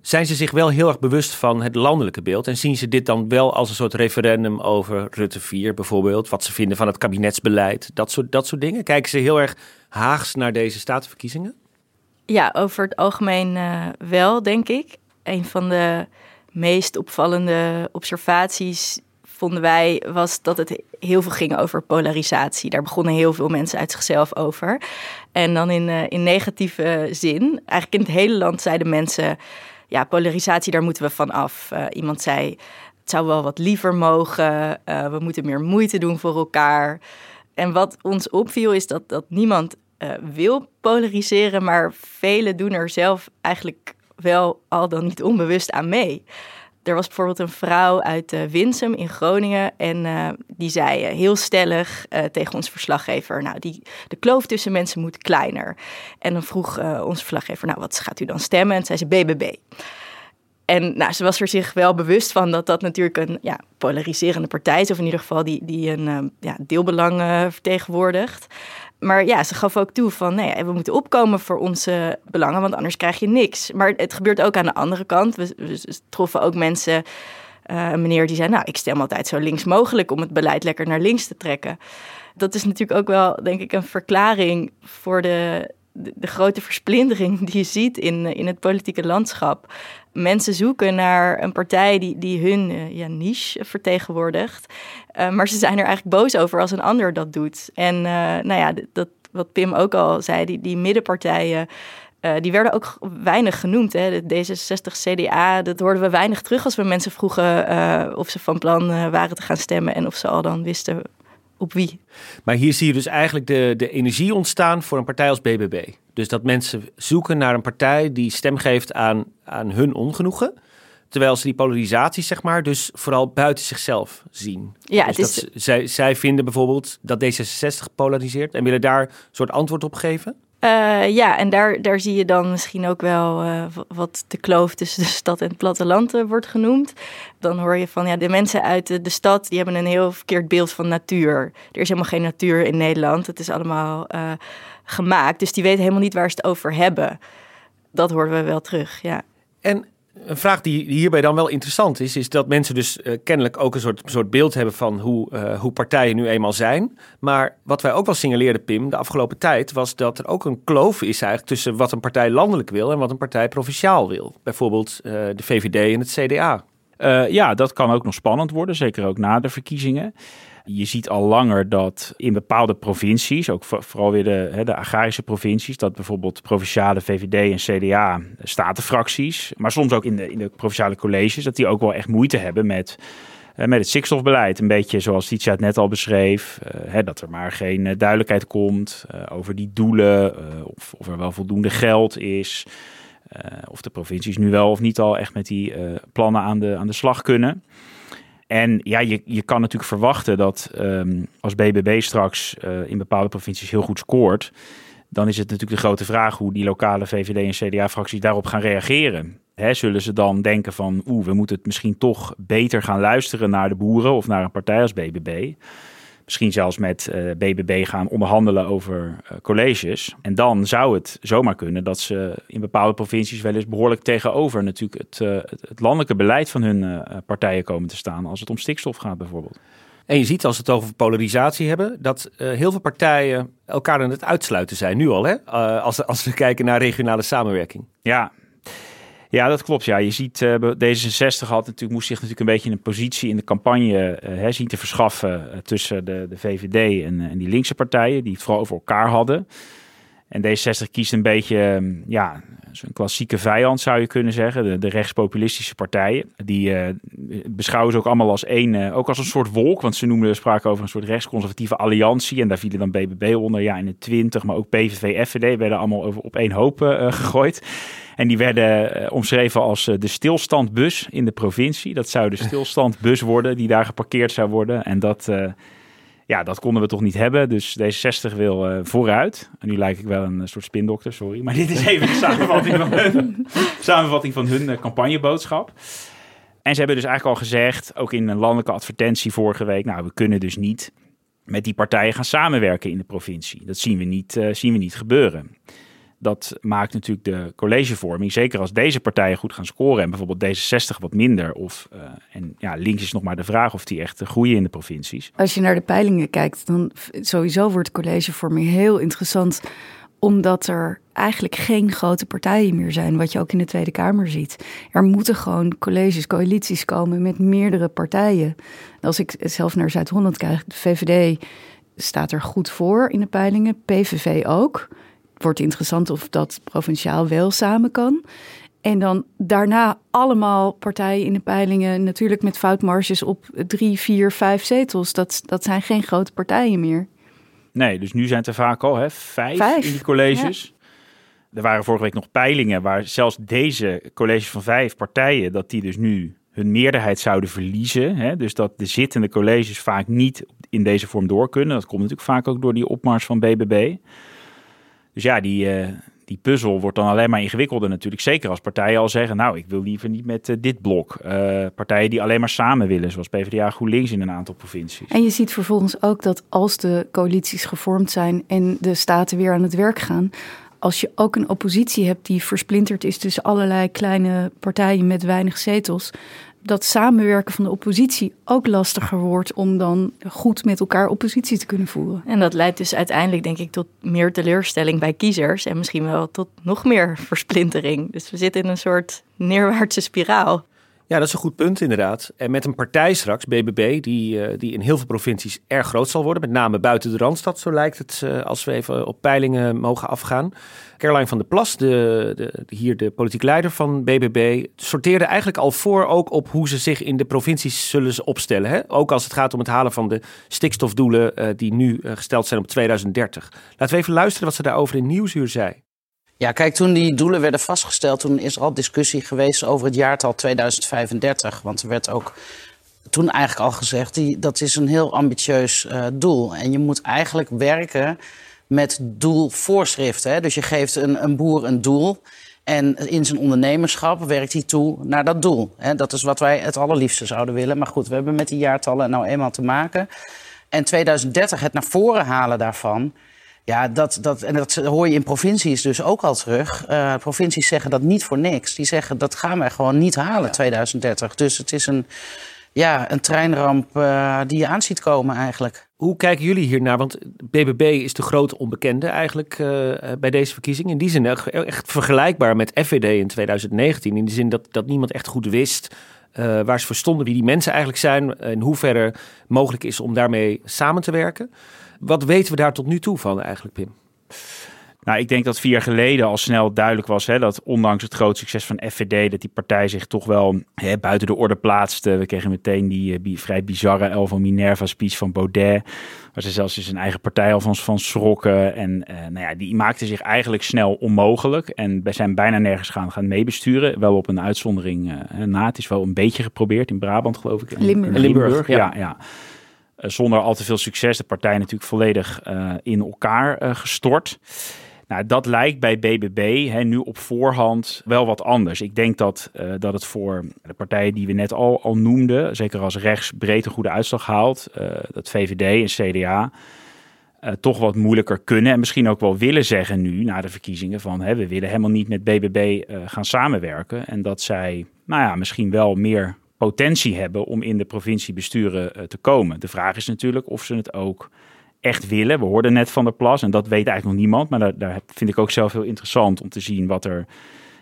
Zijn ze zich wel heel erg bewust van het landelijke beeld en zien ze dit dan wel als een soort referendum over Rutte 4 bijvoorbeeld, wat ze vinden van het kabinetsbeleid, dat soort, dat soort dingen? Kijken ze heel erg haags naar deze statenverkiezingen? Ja, over het algemeen uh, wel, denk ik. Een van de meest opvallende observaties vonden wij, was dat het heel veel ging over polarisatie. Daar begonnen heel veel mensen uit zichzelf over. En dan in, uh, in negatieve zin, eigenlijk in het hele land zeiden mensen, ja, polarisatie, daar moeten we van af. Uh, iemand zei, het zou wel wat liever mogen, uh, we moeten meer moeite doen voor elkaar. En wat ons opviel is dat, dat niemand wil polariseren, maar velen doen er zelf eigenlijk wel al dan niet onbewust aan mee. Er was bijvoorbeeld een vrouw uit uh, Winsum in Groningen en uh, die zei uh, heel stellig tegen ons verslaggever, nou, die, de kloof tussen mensen moet kleiner. En dan vroeg onze verslaggever, nou, wat gaat u dan stemmen? En zei ze BBB. En nou, ze was er zich wel bewust van dat dat natuurlijk een ja, polariserende partij is, of in ieder geval die, die een ja, deelbelang vertegenwoordigt. Maar ja, ze gaf ook toe van nee, we moeten opkomen voor onze belangen, want anders krijg je niks. Maar het gebeurt ook aan de andere kant. We, we troffen ook mensen, een meneer die zei, nou, ik stem altijd zo links mogelijk om het beleid lekker naar links te trekken. Dat is natuurlijk ook wel, denk ik, een verklaring voor de, de, grote versplintering die je ziet in, in het politieke landschap. Mensen zoeken naar een partij die, die hun uh, ja, niche vertegenwoordigt. Uh, maar ze zijn er eigenlijk boos over als een ander dat doet. En uh, nou ja, dat, wat Pim ook al zei, die, die middenpartijen. Die werden ook weinig genoemd. Hè. De D66, CDA, dat hoorden we weinig terug als we mensen vroegen of ze van plan waren te gaan stemmen en of ze al dan wisten op wie. Maar hier zie je dus eigenlijk de, de energie ontstaan voor een partij als BBB. Dus dat mensen zoeken naar een partij die stem geeft aan, aan hun ongenoegen. Terwijl ze die polarisatie, zeg maar, dus vooral buiten zichzelf zien. Ja, dus het is... dat, zij, zij vinden bijvoorbeeld dat D66 polariseert en willen daar een soort antwoord op geven. Uh, ja, en daar, daar zie je dan misschien ook wel uh, wat de kloof tussen de stad en het platteland uh, wordt genoemd. Dan hoor je van ja, de mensen uit de, de, stad die hebben een heel verkeerd beeld van natuur. Er is helemaal geen natuur in Nederland. Het is allemaal gemaakt. Dus die weten helemaal niet waar ze het over hebben. Dat horen we wel terug, ja. En een vraag die hierbij dan wel interessant is, is dat mensen dus uh, kennelijk ook een soort, soort beeld hebben van hoe, uh, hoe partijen nu eenmaal zijn. Maar wat wij ook wel signaleerden, Pim, de afgelopen tijd, was dat er ook een kloof is eigenlijk tussen wat een partij landelijk wil en wat een partij provinciaal wil. Bijvoorbeeld uh, de VVD en het CDA. ja, dat kan ook nog spannend worden, zeker ook na de verkiezingen. Je ziet al langer dat in bepaalde provincies, ook vooral weer de, de agrarische provincies, dat bijvoorbeeld provinciale VVD en CDA, statenfracties, maar soms ook in de, in de provinciale colleges, dat die ook wel echt moeite hebben met met het stikstofbeleid. Een beetje zoals Titia het net al beschreef. Uh, hè, dat er maar geen duidelijkheid komt over die doelen. of, of er wel voldoende geld is. of de provincies nu wel of niet al echt met die plannen aan de, aan de slag kunnen. En ja, je, je kan natuurlijk verwachten dat um, als BBB straks uh, in bepaalde provincies heel goed scoort, dan is het natuurlijk de grote vraag hoe die lokale VVD en CDA-fracties daarop gaan reageren. Zullen ze dan denken van, oeh, we moeten het misschien toch beter gaan luisteren naar de boeren of naar een partij als BBB? Misschien zelfs met uh, eh, BBB gaan onderhandelen over uh, colleges. En dan zou het zomaar kunnen dat ze in bepaalde provincies wel eens behoorlijk tegenover natuurlijk het, uh, het landelijke beleid van hun partijen komen te staan als het om stikstof gaat bijvoorbeeld. En je ziet als we het over polarisatie hebben, dat heel veel partijen elkaar aan het uitsluiten zijn, nu al, hè? als, als we kijken naar regionale samenwerking. Ja, ja, dat klopt. Ja, je ziet uh, D66 had natuurlijk, moest zich natuurlijk een beetje een positie in de campagne uh, zien te verschaffen uh, tussen de, de VVD en, en, die linkse partijen, die het vooral over elkaar hadden. En D66 kiest een beetje, um, ja, een klassieke vijand zou je kunnen zeggen. De, de rechtspopulistische partijen. Die beschouwen ze ook allemaal als één, ook als een soort wolk. Want ze noemden, spraken over een soort rechtsconservatieve alliantie. En daar vielen dan BBB onder, ja, in de 20, maar ook PVV, FVD werden allemaal over, op één hoop gegooid. En die werden uh, omschreven als uh, de stilstandbus in de provincie. Dat zou de stilstandbus worden die daar geparkeerd zou worden. En dat, uh, ja, dat konden we toch niet hebben. Dus D60 wil vooruit. En nu lijk ik wel een soort spindokter, sorry. Maar dit is even de samenvatting van hun, samenvatting van hun campagneboodschap. En ze hebben dus eigenlijk al gezegd, ook in een landelijke advertentie vorige week, nou, we kunnen dus niet met die partijen gaan samenwerken in de provincie. Dat zien we niet, zien we niet gebeuren dat maakt natuurlijk de collegevorming, zeker als deze partijen goed gaan scoren en bijvoorbeeld D66 wat minder. Of, uh, en ja, links is nog maar de vraag of die echt groeien in de provincies. Als je naar de peilingen kijkt, dan sowieso wordt collegevorming heel interessant Omdat er eigenlijk geen grote partijen meer zijn, wat je ook in de Tweede Kamer ziet. Er moeten gewoon colleges, coalities komen met meerdere partijen. Als ik zelf naar Zuid-Holland kijk, de VVD staat er goed voor in de peilingen, PVV ook. Wordt interessant of dat provinciaal wel samen kan. En dan daarna allemaal partijen in de peilingen, natuurlijk met foutmarges op drie, vier, vijf zetels. Dat, dat zijn geen grote partijen meer. Nee, dus nu zijn het er vaak al hè, vijf, in die colleges. Er waren vorige week nog peilingen waar zelfs deze colleges van vijf partijen, dat die dus nu hun meerderheid zouden verliezen. Hè? Dus dat de zittende colleges vaak niet in deze vorm door kunnen. Dat komt natuurlijk vaak ook door die opmars van BBB. Dus ja, die, uh, die puzzel wordt dan alleen maar ingewikkelder natuurlijk. Zeker als partijen al zeggen, nou, ik wil liever niet met uh, dit blok. Uh, partijen die alleen maar samen willen, zoals PvdA GroenLinks in een aantal provincies. En je ziet vervolgens ook dat als de coalities gevormd zijn en de staten weer aan het werk gaan, als je ook een oppositie hebt die versplinterd is tussen allerlei kleine partijen met weinig zetels, dat samenwerken van de oppositie ook lastiger wordt om dan goed met elkaar oppositie te kunnen voeren. En dat leidt dus uiteindelijk, denk ik, tot meer teleurstelling bij kiezers en misschien wel tot nog meer versplintering. Dus we zitten in een soort neerwaartse spiraal. Ja, dat is een goed punt inderdaad. En met een partij straks, BBB, die, uh, die in heel veel provincies erg groot zal worden. Met name buiten de Randstad, zo lijkt het, uh, als we even op peilingen mogen afgaan. Caroline van der Plas, de, de, hier de politiek leider van BBB, sorteerde eigenlijk al voor ook op hoe ze zich in de provincies zullen opstellen. Hè? Ook als het gaat om het halen van de stikstofdoelen uh, die nu gesteld zijn op 2030. Laten we even luisteren wat ze daarover in Nieuwsuur zei. Ja, kijk, toen die doelen werden vastgesteld, toen is er al discussie geweest over het jaartal 2035. Want er werd ook toen eigenlijk al gezegd, die, dat is een heel ambitieus uh, doel. En je moet eigenlijk werken met doelvoorschriften. Hè? Dus je geeft een, een boer een doel. En in zijn ondernemerschap werkt hij toe naar dat doel. Dat is wat wij het allerliefste zouden willen. Maar goed, we hebben met die jaartallen nou eenmaal te maken. En 2030, het naar voren halen daarvan. Ja, dat, dat, en dat hoor je in provincies dus ook al terug. Uh, provincies zeggen dat niet voor niks. Die zeggen dat gaan wij gewoon niet halen, 2030. Dus het is een, ja, een treinramp uh, die je aan ziet komen eigenlijk. Hoe kijken jullie hiernaar? Want BBB is de grote onbekende eigenlijk uh, bij deze verkiezing. In die zin echt vergelijkbaar met FVD in 2019. In de zin dat, dat niemand echt goed wist uh, waar ze voor stonden, wie die mensen eigenlijk zijn. En hoe verder mogelijk is om daarmee samen te werken. Wat weten we daar tot nu toe van eigenlijk, Pim? Nou, ik denk dat vier jaar geleden al snel duidelijk was hè, dat ondanks het groot succes van FVD, dat die partij zich toch wel hè, buiten de orde plaatste. We kregen meteen die uh, vrij bizarre Elvo Minerva speech van Baudet, waar ze zelfs zijn eigen partij al van, van schrokken. En uh, nou ja, die maakte zich eigenlijk snel onmogelijk en wij zijn bijna nergens gaan, gaan meebesturen. Wel op een uitzondering uh, na. Het is wel een beetje geprobeerd in Brabant, geloof ik. Limburg. Limburg, ja. ja. ja. Zonder al te veel succes. De partij natuurlijk volledig in elkaar gestort. Nou, dat lijkt bij BBB hè, nu op voorhand wel wat anders. Ik denk dat, dat het voor de partijen die we net al, al noemden, zeker als rechts breed goede uitslag haalt, dat VVD en CDA, toch wat moeilijker kunnen en misschien ook wel willen zeggen nu na de verkiezingen van hè, we willen helemaal niet met BBB gaan samenwerken. En dat zij, nou ja, misschien wel meer potentie hebben om in de provinciebesturen te komen. De vraag is natuurlijk of ze het ook echt willen. We hoorden net van de Plas en dat weet eigenlijk nog niemand. Maar daar, daar vind ik ook zelf heel interessant om te zien wat er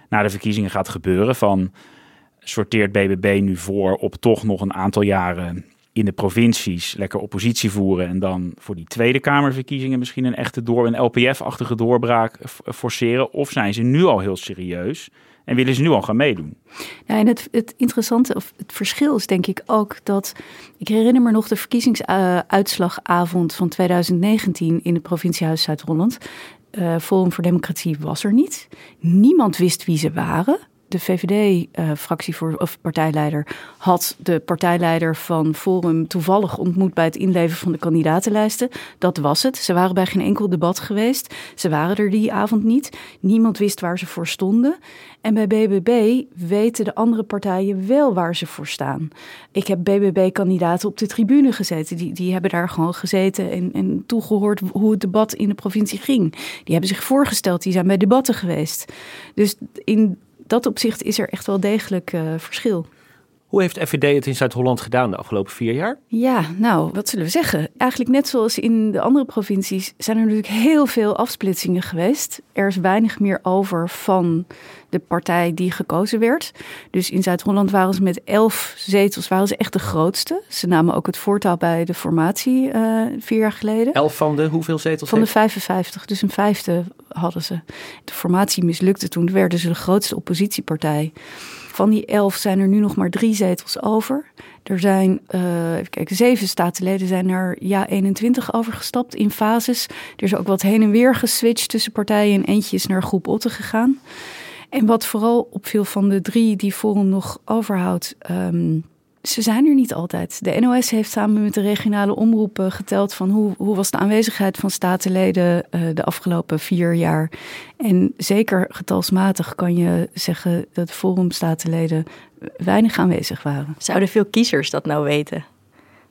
na de verkiezingen gaat gebeuren. Van sorteert BBB nu voor op toch nog een aantal jaren in de provincies lekker oppositie voeren en dan voor die Tweede Kamerverkiezingen misschien een echte door een LPF-achtige doorbraak forceren? Of zijn ze nu al heel serieus en willen ze nu al gaan meedoen. Ja, en het, het interessante, of het verschil is denk ik ook dat. Ik herinner me nog de verkiezingsuitslagavond van 2019 in het provinciehuis Zuid-Holland. Uh, Forum voor Democratie was er niet. Niemand wist wie ze waren de VVD-fractie uh, of partijleider had de partijleider van Forum toevallig ontmoet bij het inleveren van de kandidatenlijsten. Dat was het. Ze waren bij geen enkel debat geweest. Ze waren er die avond niet. Niemand wist waar ze voor stonden. En bij BBB weten de andere partijen wel waar ze voor staan. Ik heb BBB-kandidaten op de tribune gezeten. Die, die hebben daar gewoon gezeten en, en toegehoord hoe het debat in de provincie ging. Die hebben zich voorgesteld, die zijn bij debatten geweest. Dus in dat opzicht is er echt wel degelijk uh, verschil. Hoe heeft FVD het in Zuid-Holland gedaan de afgelopen vier jaar? Ja, nou, wat zullen we zeggen? Eigenlijk net zoals in de andere provincies zijn er natuurlijk heel veel afsplitsingen geweest. Er is weinig meer over van de partij die gekozen werd. Dus in Zuid-Holland waren ze met elf zetels waren ze echt de grootste. Ze namen ook het voortouw bij de formatie uh, vier jaar geleden. Elf van de hoeveel zetels? Van de 55, dus een vijfde hadden ze. De formatie mislukte toen, werden ze de grootste oppositiepartij. Van die elf zijn er nu nog maar drie zetels over. Er zijn, uh, even kijken, zeven statenleden zijn er ja 21 overgestapt in fases. Er is ook wat heen en weer geswitcht tussen partijen en eentje is naar groep Otte gegaan. En wat vooral opviel van de drie die Forum nog overhoudt, um, ze zijn er niet altijd. De NOS heeft samen met de regionale omroepen geteld van hoe, hoe was de aanwezigheid van statenleden uh, de afgelopen vier jaar. En zeker getalsmatig kan je zeggen dat Forum statenleden weinig aanwezig waren. Zouden veel kiezers dat nou weten?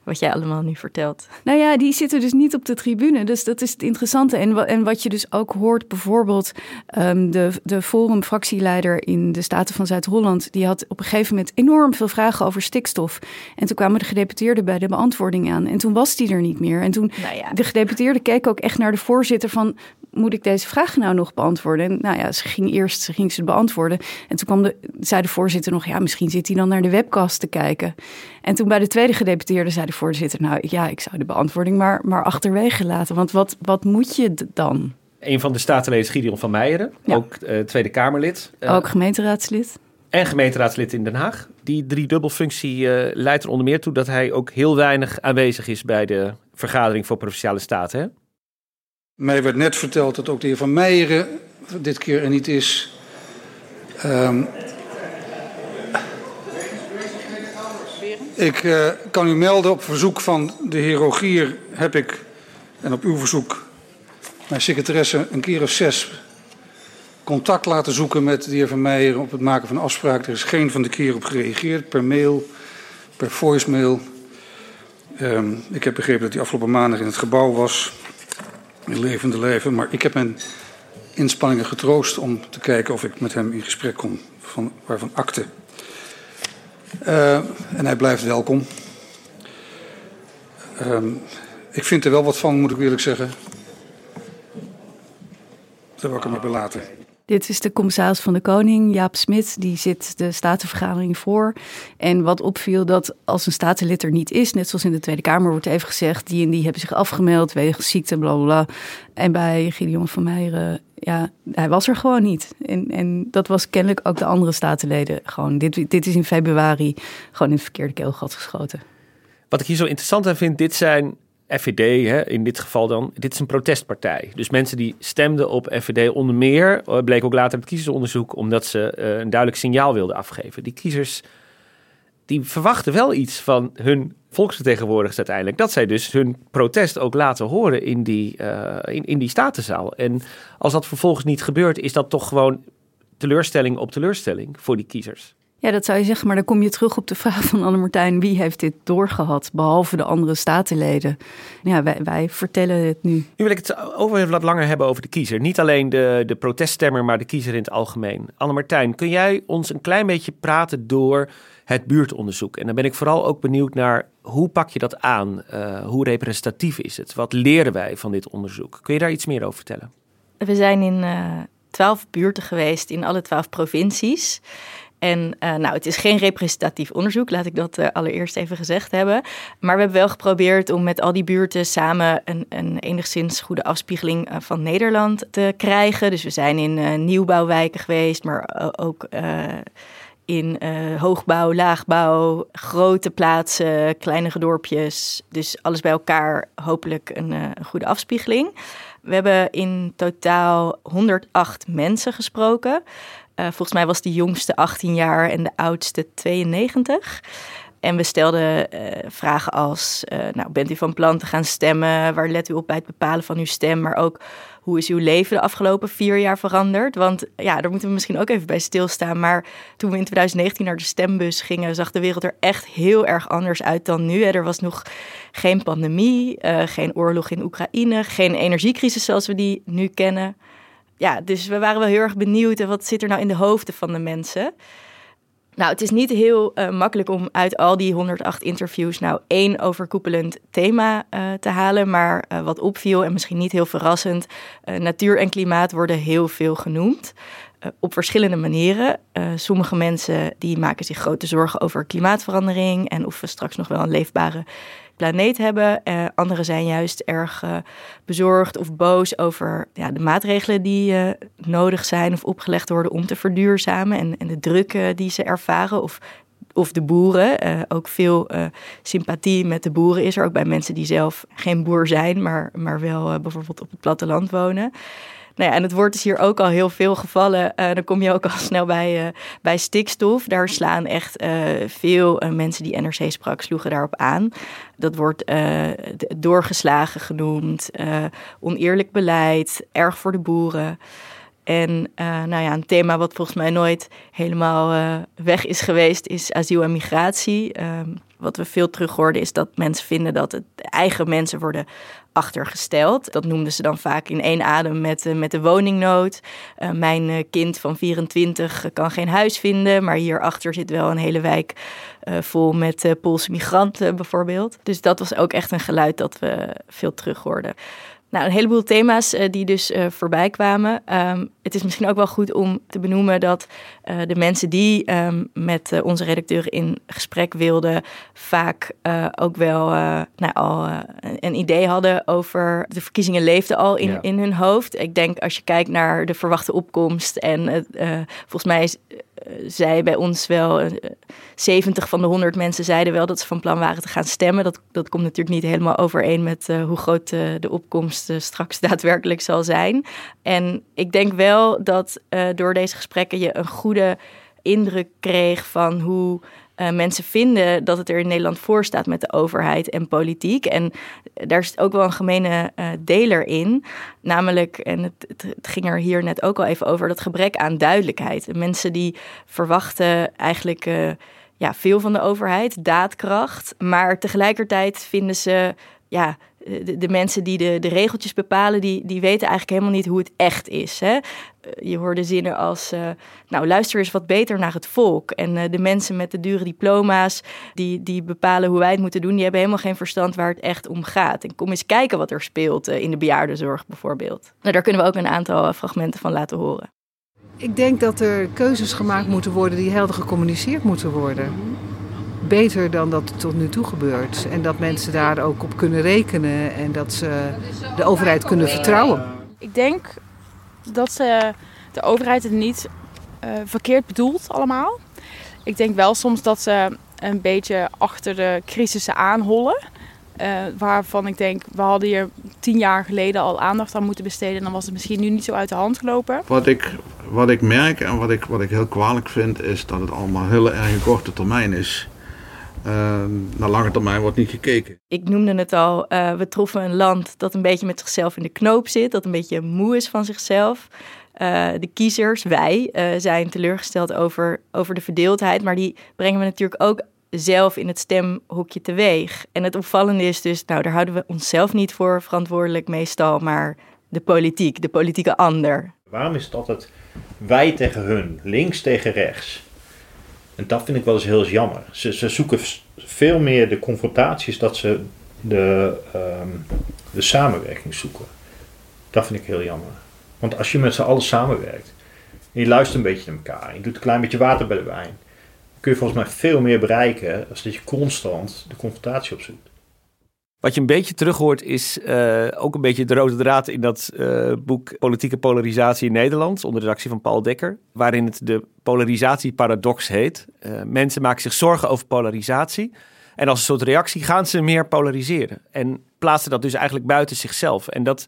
Wat jij allemaal nu vertelt. Nou ja, die zitten dus niet op de tribune. Dus dat is het interessante. En, en wat je dus ook hoort, bijvoorbeeld um, de, de Forum-fractieleider in de Staten van Zuid-Holland, die had op een gegeven moment enorm veel vragen over stikstof. En toen kwamen de gedeputeerden bij de beantwoording aan. En toen was die er niet meer. En toen, nou ja. de gedeputeerde keek ook echt naar de voorzitter van, moet ik deze vraag nou nog beantwoorden? En nou ja, ze ging eerst ze ging ze beantwoorden. En toen kwam de, zei de voorzitter nog, ja, misschien zit hij dan naar de webcast te kijken. En toen bij de tweede gedeputeerde zei de voorzitter, nou ja, ik zou de beantwoording maar, maar achterwege laten. Want wat, wat moet je dan? Een van de statenleden is Gideon van Meijeren, ook uh, Tweede Kamerlid. Uh, ook gemeenteraadslid. En gemeenteraadslid in Den Haag. Die driedubbelfunctie uh, leidt er onder meer toe dat hij ook heel weinig aanwezig is bij de vergadering voor Provinciale Staten. Hè? Mij werd net verteld dat ook de heer Van Meijeren dit keer er niet is. Um, ik uh, kan u melden op verzoek van de heer Rogier heb ik, en op uw verzoek, mijn secretaresse een keer of zes contact laten zoeken met de heer Van op het maken van afspraken. Er is geen van de keer op gereageerd, per mail, per voicemail. Um, ik heb begrepen dat hij afgelopen maandag in het gebouw was in levende leven. Maar ik heb mijn inspanningen getroost om te kijken of ik met hem in gesprek kom, van, waarvan akte. Uh, en hij blijft welkom. Um, ik vind er wel wat van, moet ik eerlijk zeggen. Daar wil ik hem maar belaten. Dit is de commissaris van de Koning, Jaap Smit, die zit de statenvergadering voor. En wat opviel dat als een statenlid er niet is, net zoals in de Tweede Kamer wordt even gezegd, die en die hebben zich afgemeld wegens ziekte, bla bla. En bij Gideon van Meijeren, ja, hij was er gewoon niet. En, en dat was kennelijk ook de andere statenleden gewoon. Dit, dit is in februari gewoon in het verkeerde keelgat geschoten. Wat ik hier zo interessant aan vind, dit zijn FVD, hè, in dit geval dan, dit is een protestpartij. Dus mensen die stemden op FVD onder meer, eh, bleek ook later het kiezersonderzoek, omdat ze uh, een duidelijk signaal wilden afgeven. Die kiezers, die verwachten wel iets van hun volksvertegenwoordigers uiteindelijk. Dat zij dus hun protest ook laten horen in die, in, in die statenzaal. En als dat vervolgens niet gebeurt, is dat toch gewoon teleurstelling op teleurstelling voor die kiezers. Ja, dat zou je zeggen, maar dan kom je terug op de vraag van Anne Martijn: wie heeft dit doorgehad, behalve de andere statenleden? Ja, wij, wij vertellen het nu. Nu wil ik het over wat langer hebben over de kiezer. Niet alleen de, de proteststemmer, maar de kiezer in het algemeen. Anne Martijn, kun jij ons een klein beetje praten door het buurtonderzoek? En dan ben ik vooral ook benieuwd naar hoe pak je dat aan? Uh, hoe representatief is het? Wat leren wij van dit onderzoek? Kun je daar iets meer over vertellen? We zijn in uh, twaalf buurten geweest in alle twaalf provincies. En uh, nou, het is geen representatief onderzoek, laat ik dat uh, allereerst even gezegd hebben. Maar we hebben wel geprobeerd om met al die buurten samen een, een enigszins goede afspiegeling uh, van Nederland te krijgen. Dus we zijn in nieuwbouwwijken geweest, maar ook in hoogbouw, laagbouw, grote plaatsen, kleinere dorpjes. Dus alles bij elkaar hopelijk een goede afspiegeling. We hebben in totaal 108 mensen gesproken. Uh, volgens mij was de jongste 18 jaar en de oudste 92. En we stelden uh, vragen als: uh, nou, bent u van plan te gaan stemmen? Waar let u op bij het bepalen van uw stem? Maar ook hoe is uw leven de afgelopen vier jaar veranderd? Want ja, daar moeten we misschien ook even bij stilstaan. Maar toen we in 2019 naar de stembus gingen, zag de wereld er echt heel erg anders uit dan nu. Er was nog geen pandemie, geen oorlog in Oekraïne, geen energiecrisis zoals we die nu kennen ja, dus we waren wel heel erg benieuwd. En wat zit er nou in de hoofden van de mensen? Nou, het is niet heel uh, makkelijk om uit al die 108 interviews nou één overkoepelend thema uh, te halen. Maar uh, wat opviel en misschien niet heel verrassend, natuur en klimaat worden heel veel genoemd. op verschillende manieren. sommige mensen die maken zich grote zorgen over klimaatverandering en of we straks nog wel een leefbare planeet hebben. Uh, anderen zijn juist erg uh, bezorgd of boos over ja, de maatregelen die uh, nodig zijn of opgelegd worden om te verduurzamen en, en de druk die ze ervaren. Of, of de boeren. ook veel sympathie met de boeren is er. Ook bij mensen die zelf geen boer zijn, maar, maar wel bijvoorbeeld op het platteland wonen. Nou ja, en het wordt dus hier ook al heel veel gevallen. Uh, dan kom je ook al snel bij, uh, bij stikstof. Daar slaan echt uh, veel mensen die NRC sprak, sloegen daarop aan. Dat wordt doorgeslagen genoemd, oneerlijk beleid, erg voor de boeren. En nou ja, een thema wat volgens mij nooit helemaal weg is geweest, is asiel en migratie. Ehm, wat we veel terug hoorden is dat mensen vinden dat het eigen mensen worden achtergesteld. Dat noemden ze dan vaak in één adem met, uh, met de woningnood. Mijn kind van 24 kan geen huis vinden, maar hierachter zit wel een hele wijk vol met Poolse migranten bijvoorbeeld. Dus dat was ook echt een geluid dat we veel terug hoorden. Nou, een heleboel thema's uh, die dus uh, voorbij kwamen. Um, het is misschien ook wel goed om te benoemen dat uh, de mensen die um, met onze redacteur in gesprek wilden, vaak ook wel nou, al een idee hadden over de verkiezingen leefden al in, ja. in hun hoofd. Ik denk als je kijkt naar de verwachte opkomst en volgens mij is zei bij ons wel, 70 van de 100 mensen zeiden wel dat ze van plan waren te gaan stemmen. Dat, dat komt natuurlijk niet helemaal overeen met hoe groot de opkomst straks daadwerkelijk zal zijn. En ik denk wel dat door deze gesprekken je een goede indruk kreeg van hoe uh, mensen vinden dat het er in Nederland voor staat met de overheid en politiek. En daar is ook wel een gemene uh, deler in. Namelijk, en het, het, ging er hier net ook al even over, dat gebrek aan duidelijkheid. Mensen die verwachten eigenlijk uh, ja, veel van de overheid, daadkracht. Maar tegelijkertijd vinden ze ja, de, mensen die de, de regeltjes bepalen, die, die weten eigenlijk helemaal niet hoe het echt is. Hè? Je hoorde zinnen als, uh, nou luister eens wat beter naar het volk. En uh, de mensen met de dure diploma's, die, die bepalen hoe wij het moeten doen, die hebben helemaal geen verstand waar het echt om gaat. En kom eens kijken wat er speelt uh, in de bejaardenzorg bijvoorbeeld. Nou, daar kunnen we ook een aantal fragmenten van laten horen. Ik denk dat er keuzes gemaakt moeten worden die helder gecommuniceerd moeten worden beter dan dat het tot nu toe gebeurt. En dat mensen daar ook op kunnen rekenen en dat ze de overheid kunnen vertrouwen. Ik denk dat ze de overheid het niet uh, verkeerd bedoelt allemaal. Ik denk wel soms dat ze een beetje achter de crisissen aanhollen. Uh, waarvan ik denk, we hadden hier tien jaar geleden al aandacht aan moeten besteden. En dan was het misschien nu niet zo uit de hand gelopen. Wat ik, wat ik merk en wat ik, wat ik heel kwalijk vind, is dat het allemaal heel erg korte termijn is. Uh, naar lange termijn wordt niet gekeken. Ik noemde het al, uh, we troffen een land dat een beetje met zichzelf in de knoop zit, dat een beetje moe is van zichzelf. Uh, de kiezers, wij, zijn teleurgesteld over, over de verdeeldheid, maar die brengen we natuurlijk ook zelf in het stemhokje teweeg. En het opvallende is dus, nou daar houden we onszelf niet voor verantwoordelijk meestal, maar de politiek, de politieke ander. Waarom is het altijd wij tegen hun, links tegen rechts? En dat vind ik wel eens heel jammer. Ze, ze zoeken veel meer de confrontaties dat ze de, um, de samenwerking zoeken. Dat vind ik heel jammer. Want als je met z'n allen samenwerkt, en je luistert een beetje naar elkaar, je doet een klein beetje water bij de wijn, kun je volgens mij veel meer bereiken als dat je constant de confrontatie opzoekt. Wat je een beetje terug hoort is uh, ook een beetje de rode draad in dat uh, boek Politieke Polarisatie in Nederland, onder de redactie van Paul Dekker, waarin het de polarisatieparadox heet. Uh, mensen maken zich zorgen over polarisatie en als een soort reactie gaan ze meer polariseren en plaatsen dat dus eigenlijk buiten zichzelf. En dat,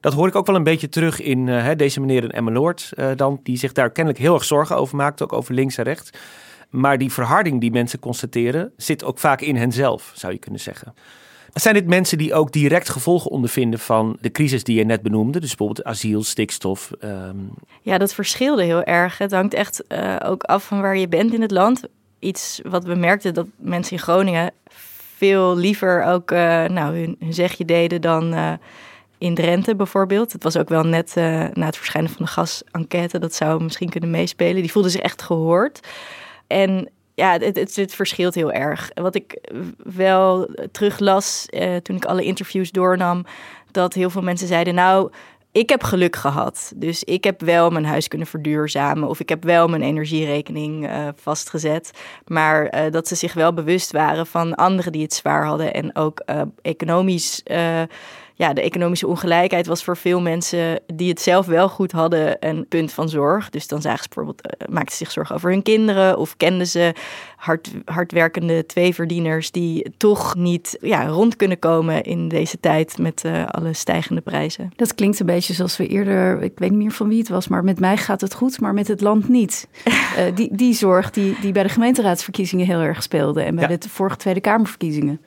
dat hoor ik ook wel een beetje terug in hè, deze meneer Emma Lord, dan, die zich daar kennelijk heel erg zorgen over maakt, ook over links en rechts. Maar die verharding die mensen constateren, zit ook vaak in henzelf, zou je kunnen zeggen. Zijn dit mensen die ook direct gevolgen ondervinden van de crisis die je net benoemde? Dus bijvoorbeeld asiel, stikstof? Um... Ja, dat verschilde heel erg. Het hangt echt uh, ook af van waar je bent in het land. Iets wat we merkten dat mensen in Groningen veel liever ook uh, nou, hun, zegje deden dan uh, in Drenthe bijvoorbeeld. Het was ook wel net na het verschijnen van de gasenquête. Dat zou misschien kunnen meespelen. Die voelden zich echt gehoord. En ja, het, het, verschilt heel erg. Wat ik wel teruglas uh, toen ik alle interviews doornam, dat heel veel mensen zeiden: Nou, ik heb geluk gehad. Dus ik heb wel mijn huis kunnen verduurzamen. Of ik heb wel mijn energierekening uh, vastgezet. Maar uh, dat ze zich wel bewust waren van anderen die het zwaar hadden. En ook uh, economisch ja, de economische ongelijkheid was voor veel mensen die het zelf wel goed hadden een punt van zorg. Dus dan zagen ze bijvoorbeeld, uh, maakten ze zich zorgen over hun kinderen of kenden ze hard, hardwerkende tweeverdieners die toch niet ja, rond kunnen komen in deze tijd met uh, alle stijgende prijzen. Dat klinkt een beetje zoals we eerder, ik weet niet meer van wie het was, maar met mij gaat het goed, maar met het land niet. uh, die, die zorg die, die bij de gemeenteraadsverkiezingen heel erg speelde en bij ja. de vorige Tweede Kamerverkiezingen.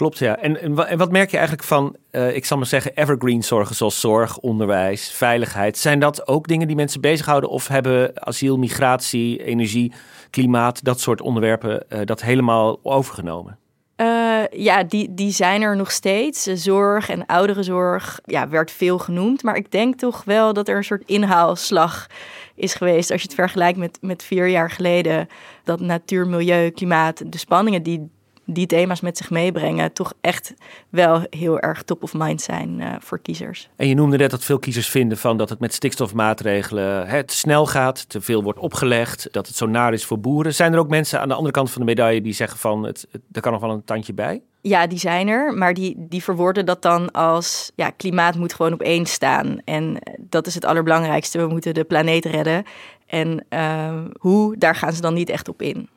Klopt, ja. En, en, wat merk je eigenlijk van, uh, ik zal maar zeggen, evergreen zorgen zoals zorg, onderwijs, veiligheid? Zijn dat ook dingen die mensen bezighouden of hebben asiel, migratie, energie, klimaat, dat soort onderwerpen uh, dat helemaal overgenomen? Uh, ja, die, die zijn er nog steeds. Zorg en ouderenzorg ja, werd veel genoemd. Maar ik denk toch wel dat er een soort inhaalslag is geweest. Als je het vergelijkt met, met vier jaar geleden. Dat natuur, milieu, klimaat, de spanningen die die thema's met zich meebrengen, toch echt wel heel erg top of mind zijn uh, voor kiezers. En je noemde net dat veel kiezers vinden van dat het met stikstofmaatregelen hè, te snel gaat, te veel wordt opgelegd, dat het zo naar is voor boeren. Zijn er ook mensen aan de andere kant van de medaille die zeggen van het, het er kan nog wel een tandje bij? Ja, die zijn er, maar die, die verwoorden dat dan als ja, klimaat moet gewoon op één staan. En dat is het allerbelangrijkste. We moeten de planeet redden. En uh, hoe, daar gaan ze dan niet echt op in.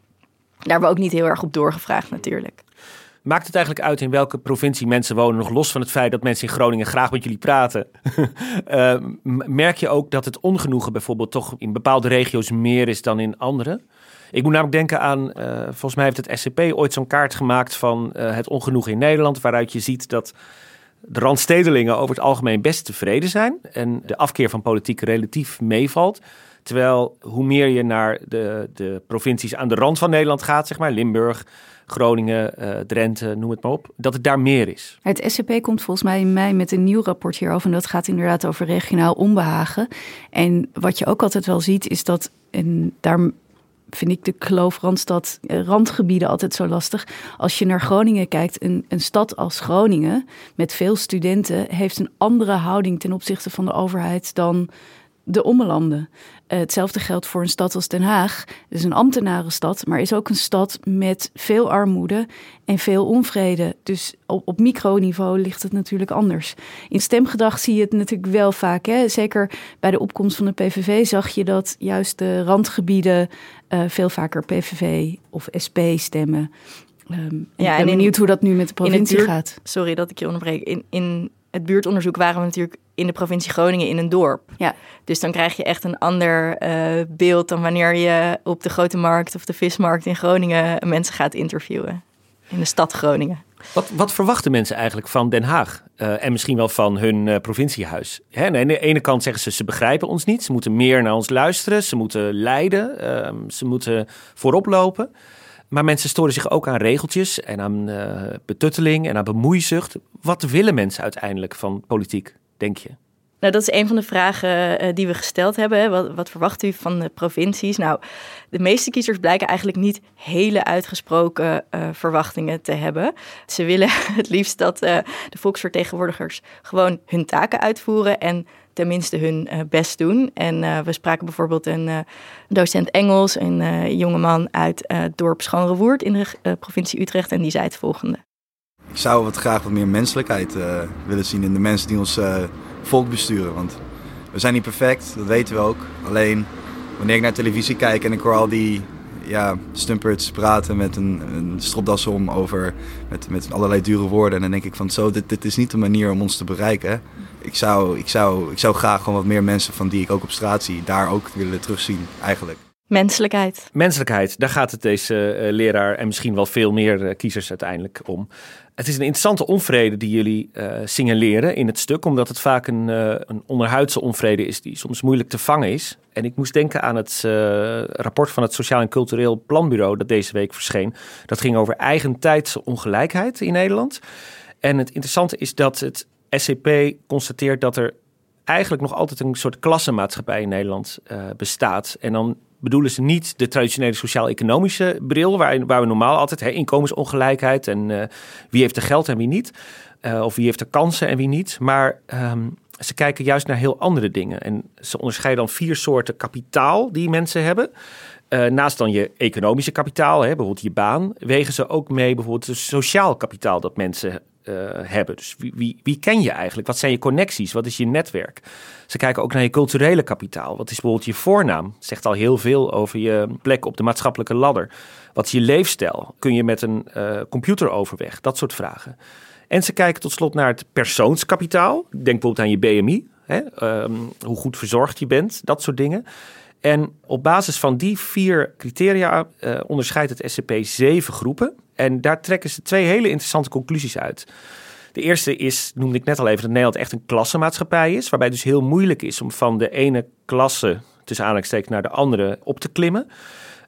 Daar hebben we ook niet heel erg op doorgevraagd natuurlijk. Maakt het eigenlijk uit in welke provincie mensen wonen, nog los van het feit dat mensen in Groningen graag met jullie praten? uh, merk je ook dat het ongenoegen bijvoorbeeld toch in bepaalde regio's meer is dan in andere? Ik moet namelijk denken aan, uh, volgens mij heeft het SCP ooit zo'n kaart gemaakt van uh, het ongenoegen in Nederland, waaruit je ziet dat de randstedelingen over het algemeen best tevreden zijn en de afkeer van politiek relatief meevalt. Terwijl hoe meer je naar de, de provincies aan de rand van Nederland gaat, zeg maar, Limburg, Groningen, uh, Drenthe, noem het maar op, dat het daar meer is. Het SCP komt volgens mij in mei met een nieuw rapport hierover. En dat gaat inderdaad over regionaal onbehagen. En wat je ook altijd wel ziet, is dat, en daar vind ik de kloof Randstad, randgebieden altijd zo lastig. Als je naar Groningen kijkt, een, een stad als Groningen met veel studenten heeft een andere houding ten opzichte van de overheid dan de ommelanden. Uh, hetzelfde geldt voor een stad als Den Haag. Het is een ambtenarenstad, maar is ook een stad met veel armoede en veel onvrede. Dus op, op microniveau ligt het natuurlijk anders. In stemgedrag zie je het natuurlijk wel vaak. Hè? Zeker bij de opkomst van de PVV zag je dat juist de randgebieden uh, veel vaker PVV of SP stemmen. Um, ja, ik ben en benieuwd hoe dat nu met de provincie buurt, gaat. Sorry dat ik je onderbreek. In, in het buurtonderzoek waren we natuurlijk in de provincie Groningen in een dorp. Ja. Dus dan krijg je echt een ander uh, beeld dan wanneer je op de grote markt of de vismarkt in Groningen mensen gaat interviewen. In de stad Groningen. Wat, wat verwachten mensen eigenlijk van Den Haag? Uh, en misschien wel van hun uh, provinciehuis? Hè, aan de ene kant zeggen ze, ze begrijpen ons niet. Ze moeten meer naar ons luisteren. Ze moeten leiden. ze moeten voorop lopen. Maar mensen storen zich ook aan regeltjes en aan uh, betutteling en aan bemoeizucht. Wat willen mensen uiteindelijk van politiek, denk je? Nou, dat is een van de vragen uh, die we gesteld hebben. Wat, wat, verwacht u van de provincies? Nou, de meeste kiezers blijken eigenlijk niet hele uitgesproken uh, verwachtingen te hebben. Ze willen het liefst dat uh, de volksvertegenwoordigers gewoon hun taken uitvoeren en tenminste hun best doen. En we spraken bijvoorbeeld een docent Engels, een jongeman uit het dorp Schoonrewoerd in de provincie Utrecht. En die zei het volgende. Ik zou wat graag wat meer menselijkheid willen zien in de mensen die ons volk besturen. Want we zijn niet perfect, dat weten we ook. Alleen wanneer ik naar televisie kijk en ik hoor al die ja, stumperts praten met een, een stropdas om over met, met allerlei dure woorden. En dan denk ik van zo, dit, dit is niet de manier om ons te bereiken. Ik zou, ik, zou, ik zou graag gewoon wat meer mensen van die ik ook op straat zie, daar ook willen terugzien eigenlijk. Menselijkheid. Menselijkheid, daar gaat het deze uh, leraar en misschien wel veel meer uh, kiezers uiteindelijk om. Het is een interessante onvrede die jullie uh, signaleren in het stuk, omdat het vaak een, een onderhuidse onvrede is die soms moeilijk te vangen is. En ik moest denken aan het rapport van het Sociaal en Cultureel Planbureau dat deze week verscheen. Dat ging over eigentijdse ongelijkheid in Nederland. En het interessante is dat het SCP constateert dat er eigenlijk nog altijd een soort klassenmaatschappij in Nederland uh, bestaat. En dan bedoelen ze niet de traditionele sociaal-economische bril, waar, waar we normaal altijd hè, inkomensongelijkheid en uh, wie heeft er geld en wie niet. Uh, of wie heeft er kansen en wie niet. Maar um, ze kijken juist naar heel andere dingen. En ze onderscheiden dan vier soorten kapitaal die mensen hebben. Uh, naast dan je economische kapitaal, hè, bijvoorbeeld je baan, wegen ze ook mee bijvoorbeeld het sociaal kapitaal dat mensen uh, hebben. Dus wie, wie, wie, ken je eigenlijk? Wat zijn je connecties? Wat is je netwerk? Ze kijken ook naar je culturele kapitaal. Wat is bijvoorbeeld je voornaam? Zegt al heel veel over je plek op de maatschappelijke ladder. Wat is je leefstijl? Kun je met een uh, computer overweg? Dat soort vragen. En ze kijken tot slot naar het persoonskapitaal. Denk bijvoorbeeld aan je BMI. Hè? Um, hoe goed verzorgd je bent. Dat soort dingen. En op basis van die vier criteria uh, onderscheidt het SCP zeven groepen. En daar trekken ze twee hele interessante conclusies uit. De eerste is, noemde ik net al even, dat Nederland echt een klassenmaatschappij is. Waarbij het dus heel moeilijk is om van de ene klasse, tussen aanhalingstekens, naar de andere op te klimmen.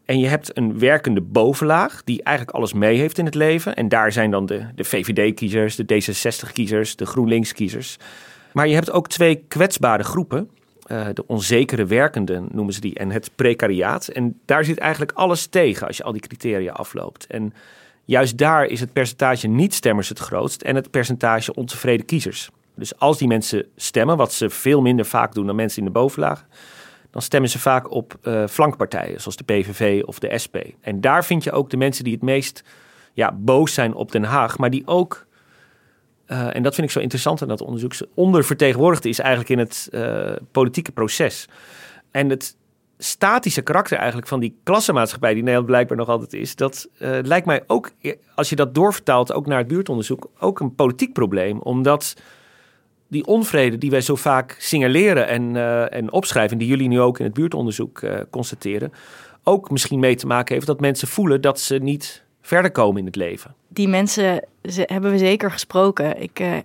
En je hebt een werkende bovenlaag die eigenlijk alles mee heeft in het leven. En daar zijn dan de, de VVD-kiezers, de D66-kiezers, de GroenLinks-kiezers. Maar je hebt ook twee kwetsbare groepen. Uh, de onzekere werkenden noemen ze die en het precariaat. En daar zit eigenlijk alles tegen als je al die criteria afloopt. En juist daar is het percentage niet-stemmers het grootst en het percentage ontevreden kiezers. Dus als die mensen stemmen, wat ze veel minder vaak doen dan mensen in de bovenlaag, dan stemmen ze vaak op uh, flankpartijen, zoals de PVV of de SP. En daar vind je ook de mensen die het meest ja, boos zijn op Den Haag, maar die ook, uh, en dat vind ik zo interessant in dat onderzoek, ondervertegenwoordigd is eigenlijk in het uh, politieke proces. En het statische karakter eigenlijk van die klassenmaatschappij die Nederland blijkbaar nog altijd is, dat lijkt mij ook, als je dat doorvertaalt ook naar het buurtonderzoek, ook een politiek probleem, omdat die onvrede die wij zo vaak signaleren en, en opschrijven, die jullie nu ook in het buurtonderzoek constateren, ook misschien mee te maken heeft dat mensen voelen dat ze niet verder komen in het leven. Die mensen hebben we zeker gesproken. Ik, uh,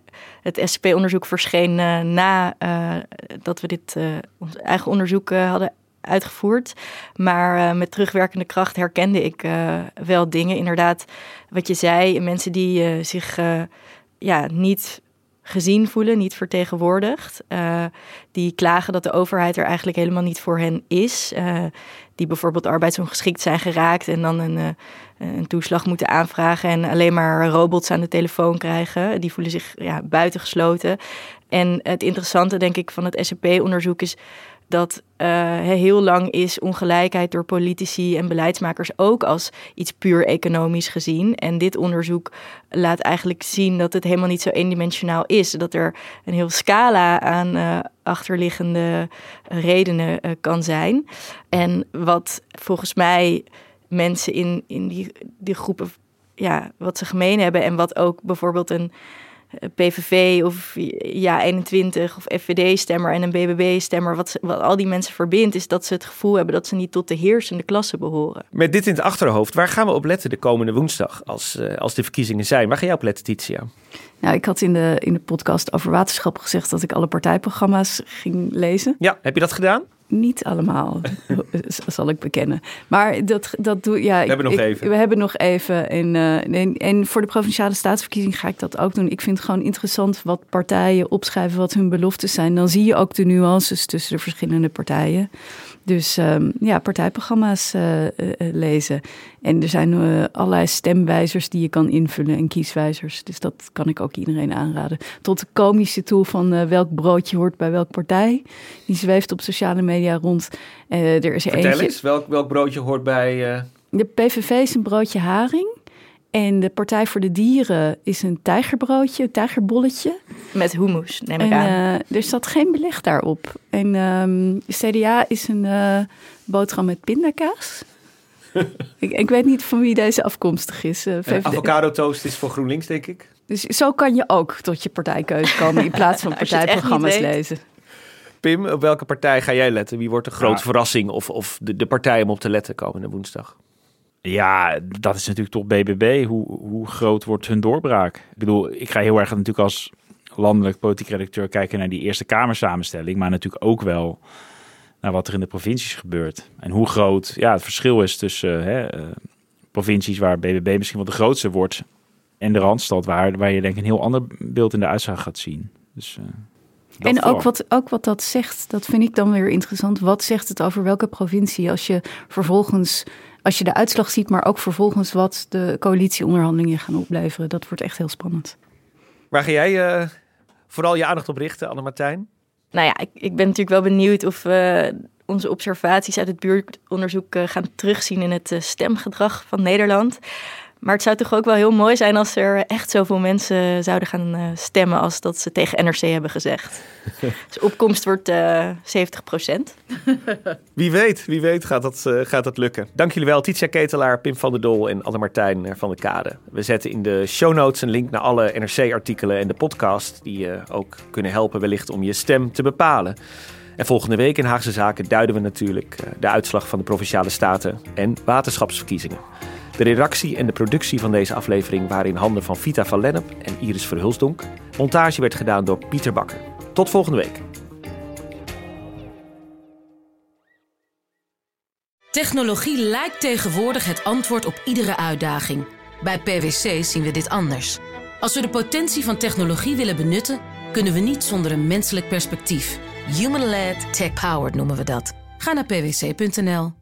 het SCP-onderzoek verscheen na dat we dit ons eigen onderzoek hadden uitgevoerd. Maar met terugwerkende kracht herkende ik wel dingen. Inderdaad, wat je zei, mensen die zich ja, niet gezien voelen, niet vertegenwoordigd. Uh, die klagen dat de overheid er eigenlijk helemaal niet voor hen is. Uh, die bijvoorbeeld arbeidsongeschikt zijn geraakt en dan een, uh, een toeslag moeten aanvragen en alleen maar robots aan de telefoon krijgen. Die voelen zich ja, buitengesloten. En het interessante, denk ik, van het SCP-onderzoek is dat uh, heel lang is ongelijkheid door politici en beleidsmakers ook als iets puur economisch gezien. En dit onderzoek laat eigenlijk zien dat het helemaal niet zo eendimensionaal is. Dat er een heel scala aan uh, achterliggende redenen uh, kan zijn. En wat volgens mij mensen in, in die, die groepen, ja, wat ze gemeen hebben en wat ook bijvoorbeeld een PVV of Ja21 of FVD-stemmer en een BBB-stemmer, wat, wat al die mensen verbindt, is dat ze het gevoel hebben dat ze niet tot de heersende klasse behoren. Met dit in het achterhoofd, waar gaan we op letten de komende woensdag als, uh, als de verkiezingen zijn? Waar ga jij op letten, Titia? Nou, ik had in de, in de podcast over waterschap gezegd dat ik alle partijprogramma's ging lezen. Ja, heb je dat gedaan? Niet allemaal, zal ik bekennen. Maar dat, dat doe ja. We hebben nog ik, even. We hebben nog even. En, uh, en, en, voor de provinciale staatsverkiezing ga ik dat ook doen. Ik vind het gewoon interessant wat partijen opschrijven, wat hun beloftes zijn. Dan zie je ook de nuances tussen de verschillende partijen. Dus um, ja, partijprogramma's uh, uh, lezen. En er zijn uh, allerlei stemwijzers die je kan invullen en kieswijzers. Dus dat kan ik ook iedereen aanraden. Tot de komische tool van welk broodje hoort bij welke partij. Die zweeft op sociale media rond. er is er Vertel eentje. eens, welk, welk broodje hoort bij... De PVV is een broodje haring. En de Partij voor de Dieren is een tijgerbroodje, een tijgerbolletje. Met hummus, neem ik en, aan. Uh, er zat geen beleg daarop. En um, CDA is een uh, boterham met pindakaas. ik, ik, weet niet van wie deze afkomstig is. Uh, VVD. avocado toast is voor GroenLinks, denk ik. Dus zo kan je ook tot je partijkeuze komen in plaats van partijprogramma's lezen. Pim, op welke partij ga jij letten? Wie wordt de grote ja. verrassing of, of de, de partij om op te letten komende woensdag? Ja, dat is natuurlijk toch BBB. Hoe, hoe groot wordt hun doorbraak? Ik bedoel, ik ga heel erg natuurlijk als landelijk politiek redacteur kijken naar die Eerste Kamersamenstelling. Maar natuurlijk ook wel naar wat er in de provincies gebeurt. En hoe groot ja, het verschil is tussen uh, hè, uh, provincies waar BBB misschien wel de grootste wordt. En de Randstad, waar, waar je denk ik een heel ander beeld in de uitslag gaat zien. Dus, uh... Dat en ook wat, ook wat dat zegt, dat vind ik dan weer interessant. Wat zegt het over welke provincie als je vervolgens, als je de uitslag ziet, maar ook vervolgens wat de coalitieonderhandelingen gaan opleveren. Dat wordt echt heel spannend. Waar ga jij eh, vooral je aandacht op richten, Anne-Martijn? Nou ja, ik, ik ben natuurlijk wel benieuwd of we onze observaties uit het buurtonderzoek eh, gaan terugzien in het eh, stemgedrag van Nederland. Maar het zou toch ook wel heel mooi zijn als er echt zoveel mensen zouden gaan eh, stemmen als dat ze tegen NRC hebben gezegd. dus opkomst wordt eh 70 procent. Wie weet, wie weet gaat dat, eh, gaat dat lukken. Dank jullie wel, Titia Ketelaar, Pim van der Dol en Anne-Martijn eh, van de Kade. We zetten in de show notes een link naar alle NRC-artikelen en de podcast... die je ook kunnen helpen wellicht om je stem te bepalen. En volgende week in Haagse Zaken duiden we natuurlijk eh, de uitslag van de Provinciale Staten en waterschapsverkiezingen. De redactie en de productie van deze aflevering waren in handen van Vita van Lennep en Iris Verhulsdonk. Montage werd gedaan door Pieter Bakker. Tot volgende week. Technologie lijkt tegenwoordig het antwoord op iedere uitdaging. Bij PwC zien we dit anders. Als we de potentie van technologie willen benutten, kunnen we niet zonder een menselijk perspectief. Human-led, tech-powered noemen we dat. Ga naar pwc.nl.